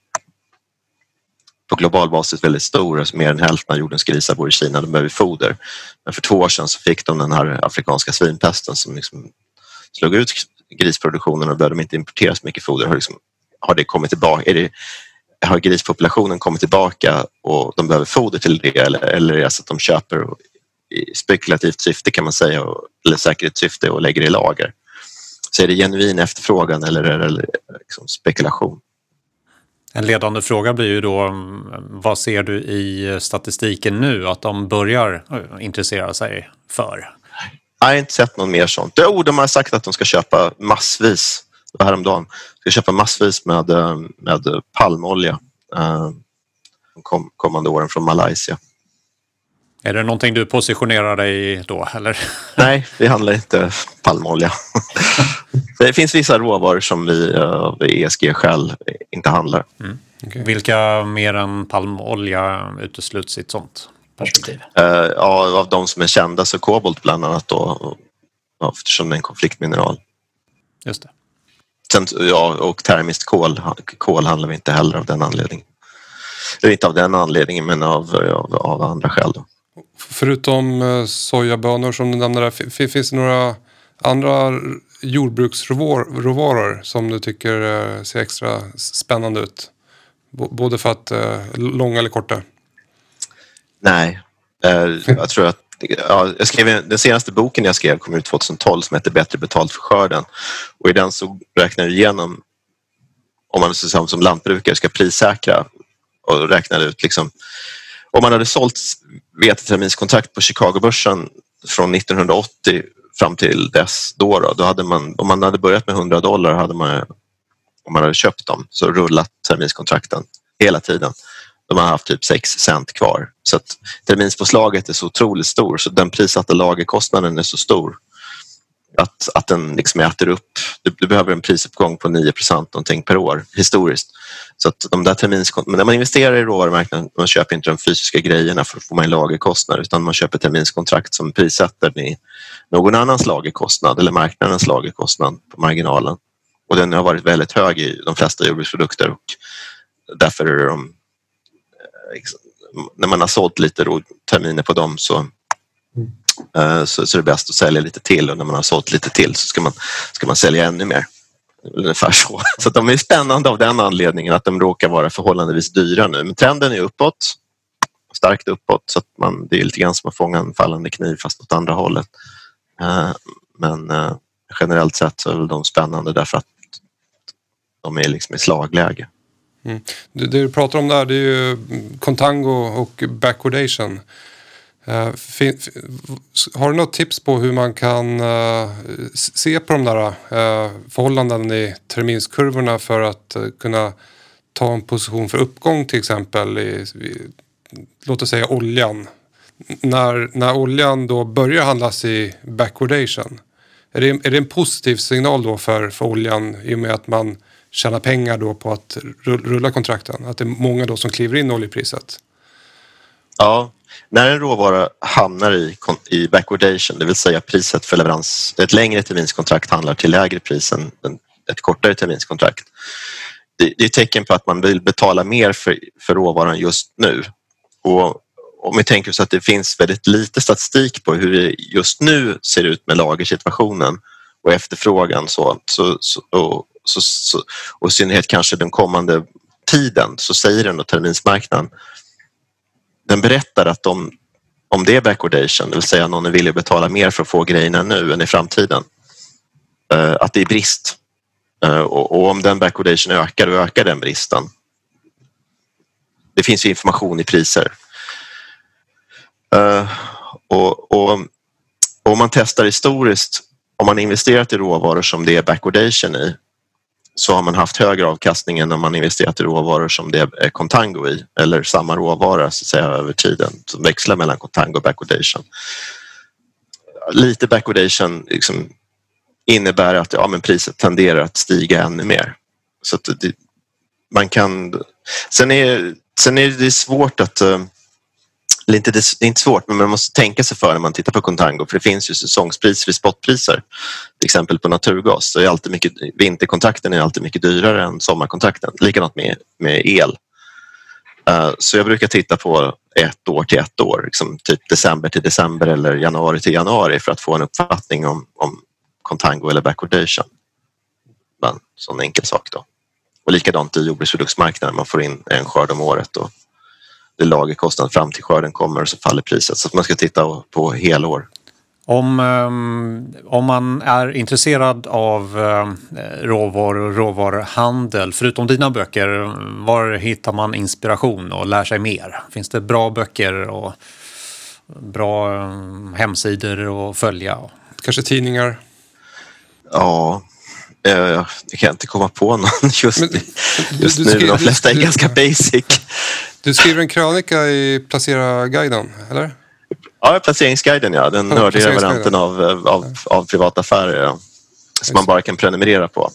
Speaker 3: på global basis väldigt stor, alltså mer än hälften av jordens grisar bor i Kina, de behöver foder. Men för två år sedan så fick de den här afrikanska svinpesten som liksom slog ut grisproduktionen och började de inte importera så mycket foder. Har, liksom, har det kommit tillbaka? Är det, har grispopulationen kommit tillbaka och de behöver foder till det eller, eller är det så att de köper i spekulativt syfte kan man säga eller säkerhetssyfte och lägger i lager? Så är det genuin efterfrågan eller är det liksom spekulation?
Speaker 2: En ledande fråga blir ju då vad ser du i statistiken nu att de börjar intressera sig för?
Speaker 3: Jag har inte sett någon mer sånt. Jo, de har sagt att de ska köpa massvis häromdagen. Ska köpa massvis med, med palmolja eh, de kom, kommande åren från Malaysia.
Speaker 2: Är det någonting du positionerar dig i då? Eller?
Speaker 3: Nej, vi handlar inte palmolja. det finns vissa råvaror som vi av ESG-skäl inte handlar. Mm.
Speaker 2: Okay. Vilka mer än palmolja utesluts i ett sånt perspektiv?
Speaker 3: Uh, ja, av de som är kända så kobolt bland annat då, eftersom det är en konfliktmineral.
Speaker 2: Just det.
Speaker 3: Sen, ja, och termiskt kol, kol handlar vi inte heller av den anledningen. Eller inte av den anledningen men av, av, av andra skäl. Då.
Speaker 1: Förutom eh, sojabönor som du nämnde där, finns det några andra jordbruksråvaror som du tycker eh, ser extra spännande ut? Både för att eh, långa eller korta?
Speaker 3: Nej, jag tror att ja, jag skrev, den senaste boken jag skrev kom ut 2012 som heter Bättre betalt för skörden och i den så räknar jag igenom om man som lantbrukare ska prissäkra och räknar ut liksom om man hade sålt veteterminskontrakt på Chicagobörsen från 1980 fram till dess då, då, då hade man, om man hade börjat med 100 dollar hade man, om man hade köpt dem, så rullat terminskontrakten hela tiden. De har haft typ 6 cent kvar. Så att terminspåslaget är så otroligt stor så den prissatta lagerkostnaden är så stor att, att den liksom äter upp. Du, du behöver en prisuppgång på 9 procent någonting per år historiskt. Så att de där terminskontrakten. men när man investerar i råvarumarknaden, man köper inte de fysiska grejerna för att få en lagerkostnad utan man köper terminskontrakt som prissätter i någon annans lagerkostnad eller marknadens lagerkostnad på marginalen. Och den har varit väldigt hög i de flesta jordbruksprodukter och därför är de när man har sålt lite terminer på dem så mm. så, så är det bäst att sälja lite till och när man har sålt lite till så ska man, ska man sälja ännu mer. Ungefär så. Så de är spännande av den anledningen att de råkar vara förhållandevis dyra nu. Men trenden är uppåt, starkt uppåt så att man, det är lite grann som att fånga en fallande kniv fast åt andra hållet. Eh, men eh, generellt sett så är de spännande därför att de är liksom i slagläge.
Speaker 1: Mm. Det, det, du pratar om där det är ju contango och backwardation. Uh, har du något tips på hur man kan uh, se på de där uh, förhållanden i terminskurvorna för att kunna ta en position för uppgång till exempel i, i låt oss säga oljan. När, när oljan då börjar handlas i backwardation. Är det, är det en positiv signal då för, för oljan i och med att man tjäna pengar då på att rulla kontrakten? Att det är många då som kliver in i oljepriset?
Speaker 3: Ja, när en råvara hamnar i, i backwardation, det vill säga priset för leverans, ett längre terminskontrakt handlar till lägre pris än ett kortare terminskontrakt. Det, det är ett tecken på att man vill betala mer för, för råvaran just nu. Och om vi tänker oss att det finns väldigt lite statistik på hur det just nu ser ut med lagersituationen och efterfrågan så, så, så, och, så, så, och i synnerhet kanske den kommande tiden så säger den terminsmarknaden den berättar att om, om det är backwardation, det vill säga någon är villig att betala mer för att få grejerna nu än i framtiden, eh, att det är brist eh, och, om den backwardation ökar, då ökar den bristen. Det finns ju information i priser. Eh, och, och, och, om man testar historiskt, om man investerat i råvaror som det är backwardation i, så har man haft högre avkastning än om man investerat i råvaror som det är contango i eller samma råvara så att säga över tiden som växlar mellan contango och backwardation. Lite backwardation liksom innebär att ja, men priset tenderar att stiga ännu mer. Så att det, man kan... Sen är, sen är det svårt att... Eh, eller inte, det är inte svårt, men man måste tänka sig för när man tittar på contango för det finns ju säsongspriser i spotpriser. Till exempel på naturgas. Så är alltid mycket, vinterkontrakten är alltid mycket dyrare än sommarkontrakten. Likadant med, med el. Uh, så jag brukar titta på ett år till ett år, liksom typ december till december eller januari till januari för att få en uppfattning om, om contango eller backwardation. Men sån enkel sak då. Och likadant i jordbruksproduktsmarknaden, man får in en skörd om året och det lagerkostnad fram till skörden kommer och så faller priset. Så man ska titta på helår.
Speaker 2: Om, um, om man är intresserad av uh, råvaror och råvaruhandel, förutom dina böcker, var hittar man inspiration och lär sig mer? Finns det bra böcker och bra um, hemsidor att följa?
Speaker 1: Kanske tidningar?
Speaker 3: Ja, eh, jag kan inte komma på någon just, Men, just du, du nu. De flesta är du, ganska basic.
Speaker 1: Du skriver en krönika i Placera-guiden, eller?
Speaker 3: Ja, Placeringsguiden, ja. Den ja, nördiga varianten av, av, av privata affärer. Ja. Som man bara kan prenumerera på.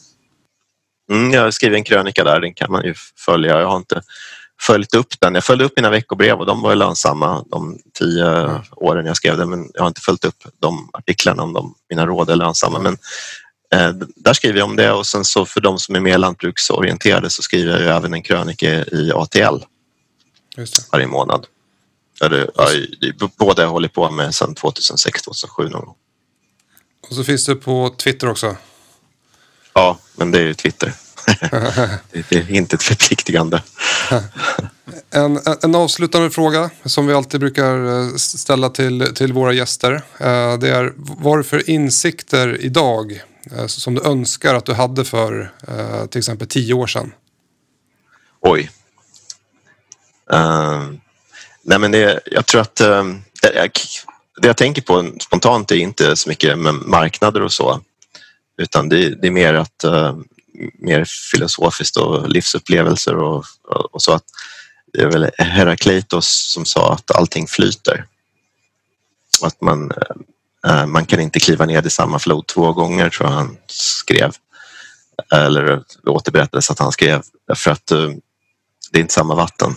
Speaker 3: Mm, jag har skrivit en krönika där, den kan man ju följa. Jag har inte följt upp den. Jag följde upp mina veckobrev och de var lönsamma de tio mm. åren jag skrev det men jag har inte följt upp de artiklarna om de, mina råd är lönsamma. Men Eh, där skriver jag om det och sen så för de som är mer lantbruksorienterade så skriver jag även en krönika i ATL varje månad. Det, jag, båda jag hållit på med sedan 2006-2007 någon gång.
Speaker 1: Och så finns det på Twitter också?
Speaker 3: Ja, men det är ju Twitter. det är inte ett förpliktigande.
Speaker 1: en, en avslutande fråga som vi alltid brukar eh, ställa till, till våra gäster. Eh, det är vad är för insikter idag Eh, som du önskar att du hade för till exempel tio år sedan?
Speaker 3: Oj. Uh, nej men det, jag tror att uh, det, det jag tänker på spontant är inte så mycket med marknader och så utan det, det är mer att uh, mer filosofiskt och livsupplevelser och, och, och, så att det är väl Herakleitos som sa att allting flyter. Att man eh, eh, man kan inte kliva ner i samma flod två gånger tror jag han skrev. Eller återberättades att han skrev. För att eh, det är inte samma vatten.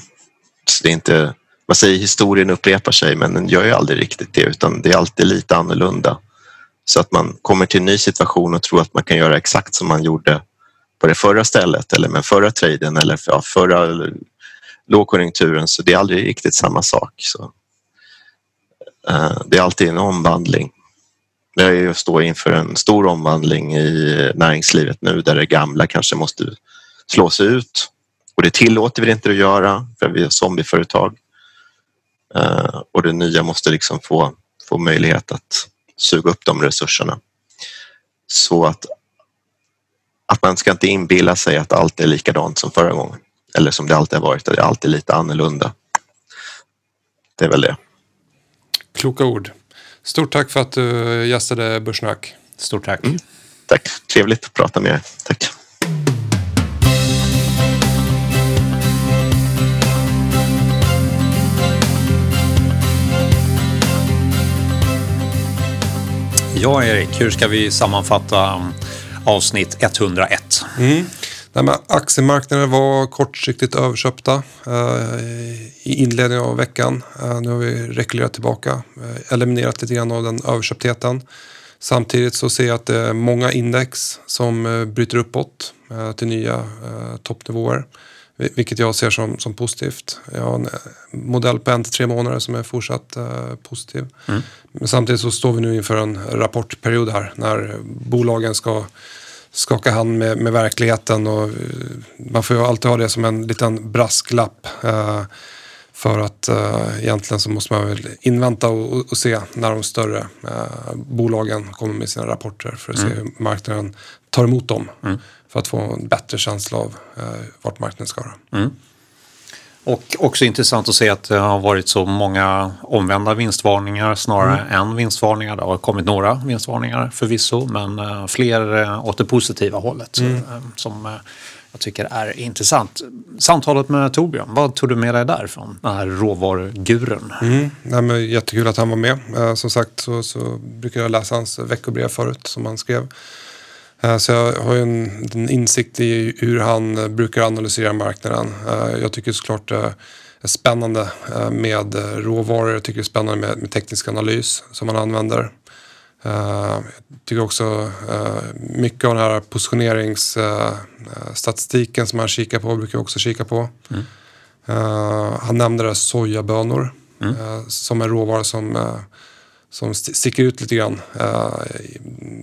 Speaker 3: Så det är inte, man säger historien upprepar sig men den gör ju aldrig riktigt det utan det är alltid lite annorlunda. Så att man kommer till en ny situation och tror att man kan göra exakt som man gjorde på det förra stället eller med förra traden eller ja, förra lågkonjunkturen så det är aldrig riktigt samma sak. Så, eh, det är alltid en omvandling. Jag står inför en stor omvandling i näringslivet nu där det gamla kanske måste slås ut och det tillåter vi inte att göra för vi är zombieföretag. Eh, och det nya måste liksom få, få möjlighet att suga upp de resurserna. Så att, att man ska inte inbilla sig att allt är likadant som förra gången eller som det alltid har varit, det är alltid lite annorlunda. Det är väl det.
Speaker 1: Kloka ord. Stort tack för att du gästade Börssnack.
Speaker 2: Stort tack. Mm.
Speaker 3: Tack. Trevligt att prata med er. Tack.
Speaker 2: Ja, Erik, hur ska vi sammanfatta um, avsnitt 101?
Speaker 1: Mm. Nej, aktiemarknaden var kortsiktigt överköpta eh, i inledningen av veckan. Eh, nu har vi rekylerat tillbaka, eh, eliminerat lite grann av den överköptheten. Samtidigt så ser jag att det är många index som eh, bryter uppåt eh, till nya eh, toppnivåer. Vilket jag ser som, som positivt. Jag har en modell på en till tre månader som är fortsatt positiv. Mm. Men samtidigt så står vi nu inför en rapportperiod här när bolagen ska skaka hand med, med verkligheten och eh, man får ju alltid ha det som en liten brasklapp. Eh, För att uh, egentligen så måste man väl invänta och, och se när de större uh, bolagen kommer med sina rapporter för att mm. se hur marknaden tar emot dem. Mm. För att få en bättre känsla av uh, vart marknaden ska vara. Mm.
Speaker 2: Och också intressant att se att det har varit så många omvända vinstvarningar snarare mm. än vinstvarningar. Det har kommit några vinstvarningar förvisso men fler åt det positiva hållet. Mm. Som jag tycker är intressant. Samtalet med Torbjörn, vad tog du med dig där från den här råvaruguren?
Speaker 1: Mm, nej, men jättekul att han var med. Eh, som sagt så, så brukar jag läsa hans veckobrev förut som han skrev. Eh, så jag har ju en, en, insikt i hur han brukar analysera marknaden. Eh, jag tycker såklart det är spännande eh, med råvaror. Jag tycker det är spännande med, med teknisk analys som han använder. Jag tycker också mycket av den här positioneringsstatistiken som han kikar på brukar jag också kika på. Mm. han nämnde det sojabönor mm. som en råvara som, som sticker ut lite grann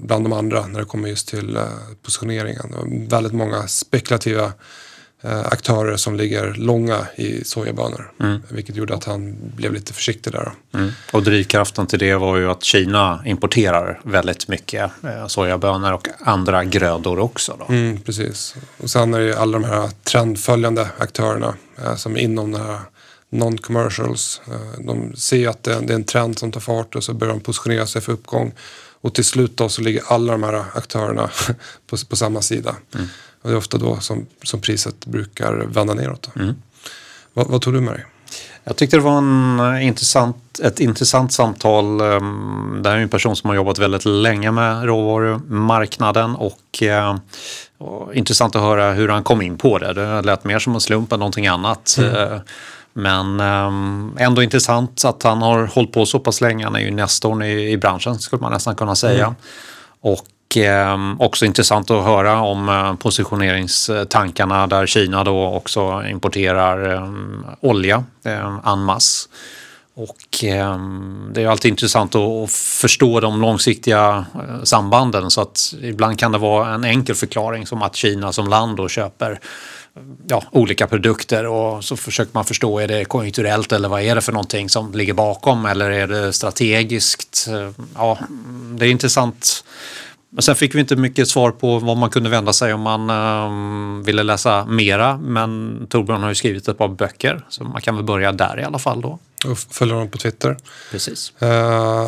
Speaker 1: bland de andra när det kommer just till positioneringen. väldigt många spekulativa Eh, aktörer som ligger långa i sojabönor. Mm. Vilket gjorde att han blev lite försiktig där.
Speaker 2: Mm. Och drivkraften till det var ju att Kina importerar väldigt mycket eh, sojabönor och andra grödor också. Då.
Speaker 1: Mm, precis. Och sen är det ju alla de här trendföljande aktörerna eh, som är inom det här non-commercials. De ser att det är en trend som tar fart och så börjar de positionera sig för uppgång. Och till slut då så ligger alla de här aktörerna på, på samma sida. Mm. Och det är ofta då som, som priset brukar vända neråt. Mm. Vad, vad tog du med dig?
Speaker 2: Jag tyckte det var en eh, intressant, ett intressant samtal. Ehm, det här är en person som har jobbat väldigt länge med råvarumarknaden och, eh, och intressant att höra hur han kom in på det. Det lät mer som en slump än någonting annat. Mm. Men ehm, ändå intressant att han har hållit på så pass länge. Han är ju nästorn i, i branschen skulle man nästan kunna säga. Mm. Och eh, också intressant att höra om eh, positioneringstankarna där Kina då också importerar eh, olja en masse. Och det är alltid intressant att förstå de långsiktiga eh, sambanden så att ibland kan det vara en enkel förklaring som att Kina som land då köper ja, olika produkter och så försöker man förstå, är det konjunkturellt eller vad är det för någonting som ligger bakom eller är det strategiskt? Ja, det är intressant men sen fick vi inte mycket svar på vad man kunde vända sig om man um, ville läsa mera. Men Torbjörn har ju skrivit ett par böcker så man kan väl börja där i alla fall då.
Speaker 1: Och följer honom på Twitter.
Speaker 2: Precis.
Speaker 1: Uh,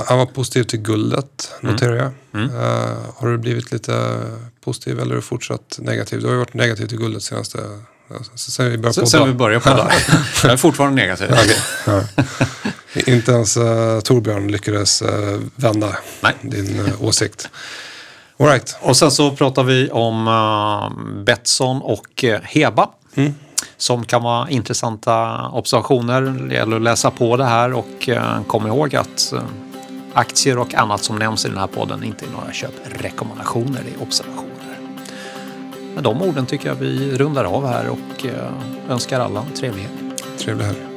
Speaker 1: han var positiv till guldet, mm. noterar jag. Mm. Uh, har du blivit lite positiv eller fortsatt negativ? Du har ju varit negativ till guldet senaste
Speaker 2: Sen vi började podda. Sen vi började podda. jag är fortfarande negativ. Okay. Ja.
Speaker 1: Inte ens uh, Torbjörn lyckades vända Nej. din åsikt. All right.
Speaker 2: Och sen så pratar vi om Betsson och Heba. Mm. Som kan vara intressanta observationer. Det gäller att läsa på det här och eh, kom ihåg att eh, aktier och annat som nämns i den här podden inte är några köprekommendationer, det är observationer. Med de orden tycker jag vi rundar av här och eh, önskar alla en trevlig helg.
Speaker 1: Trevlig helg.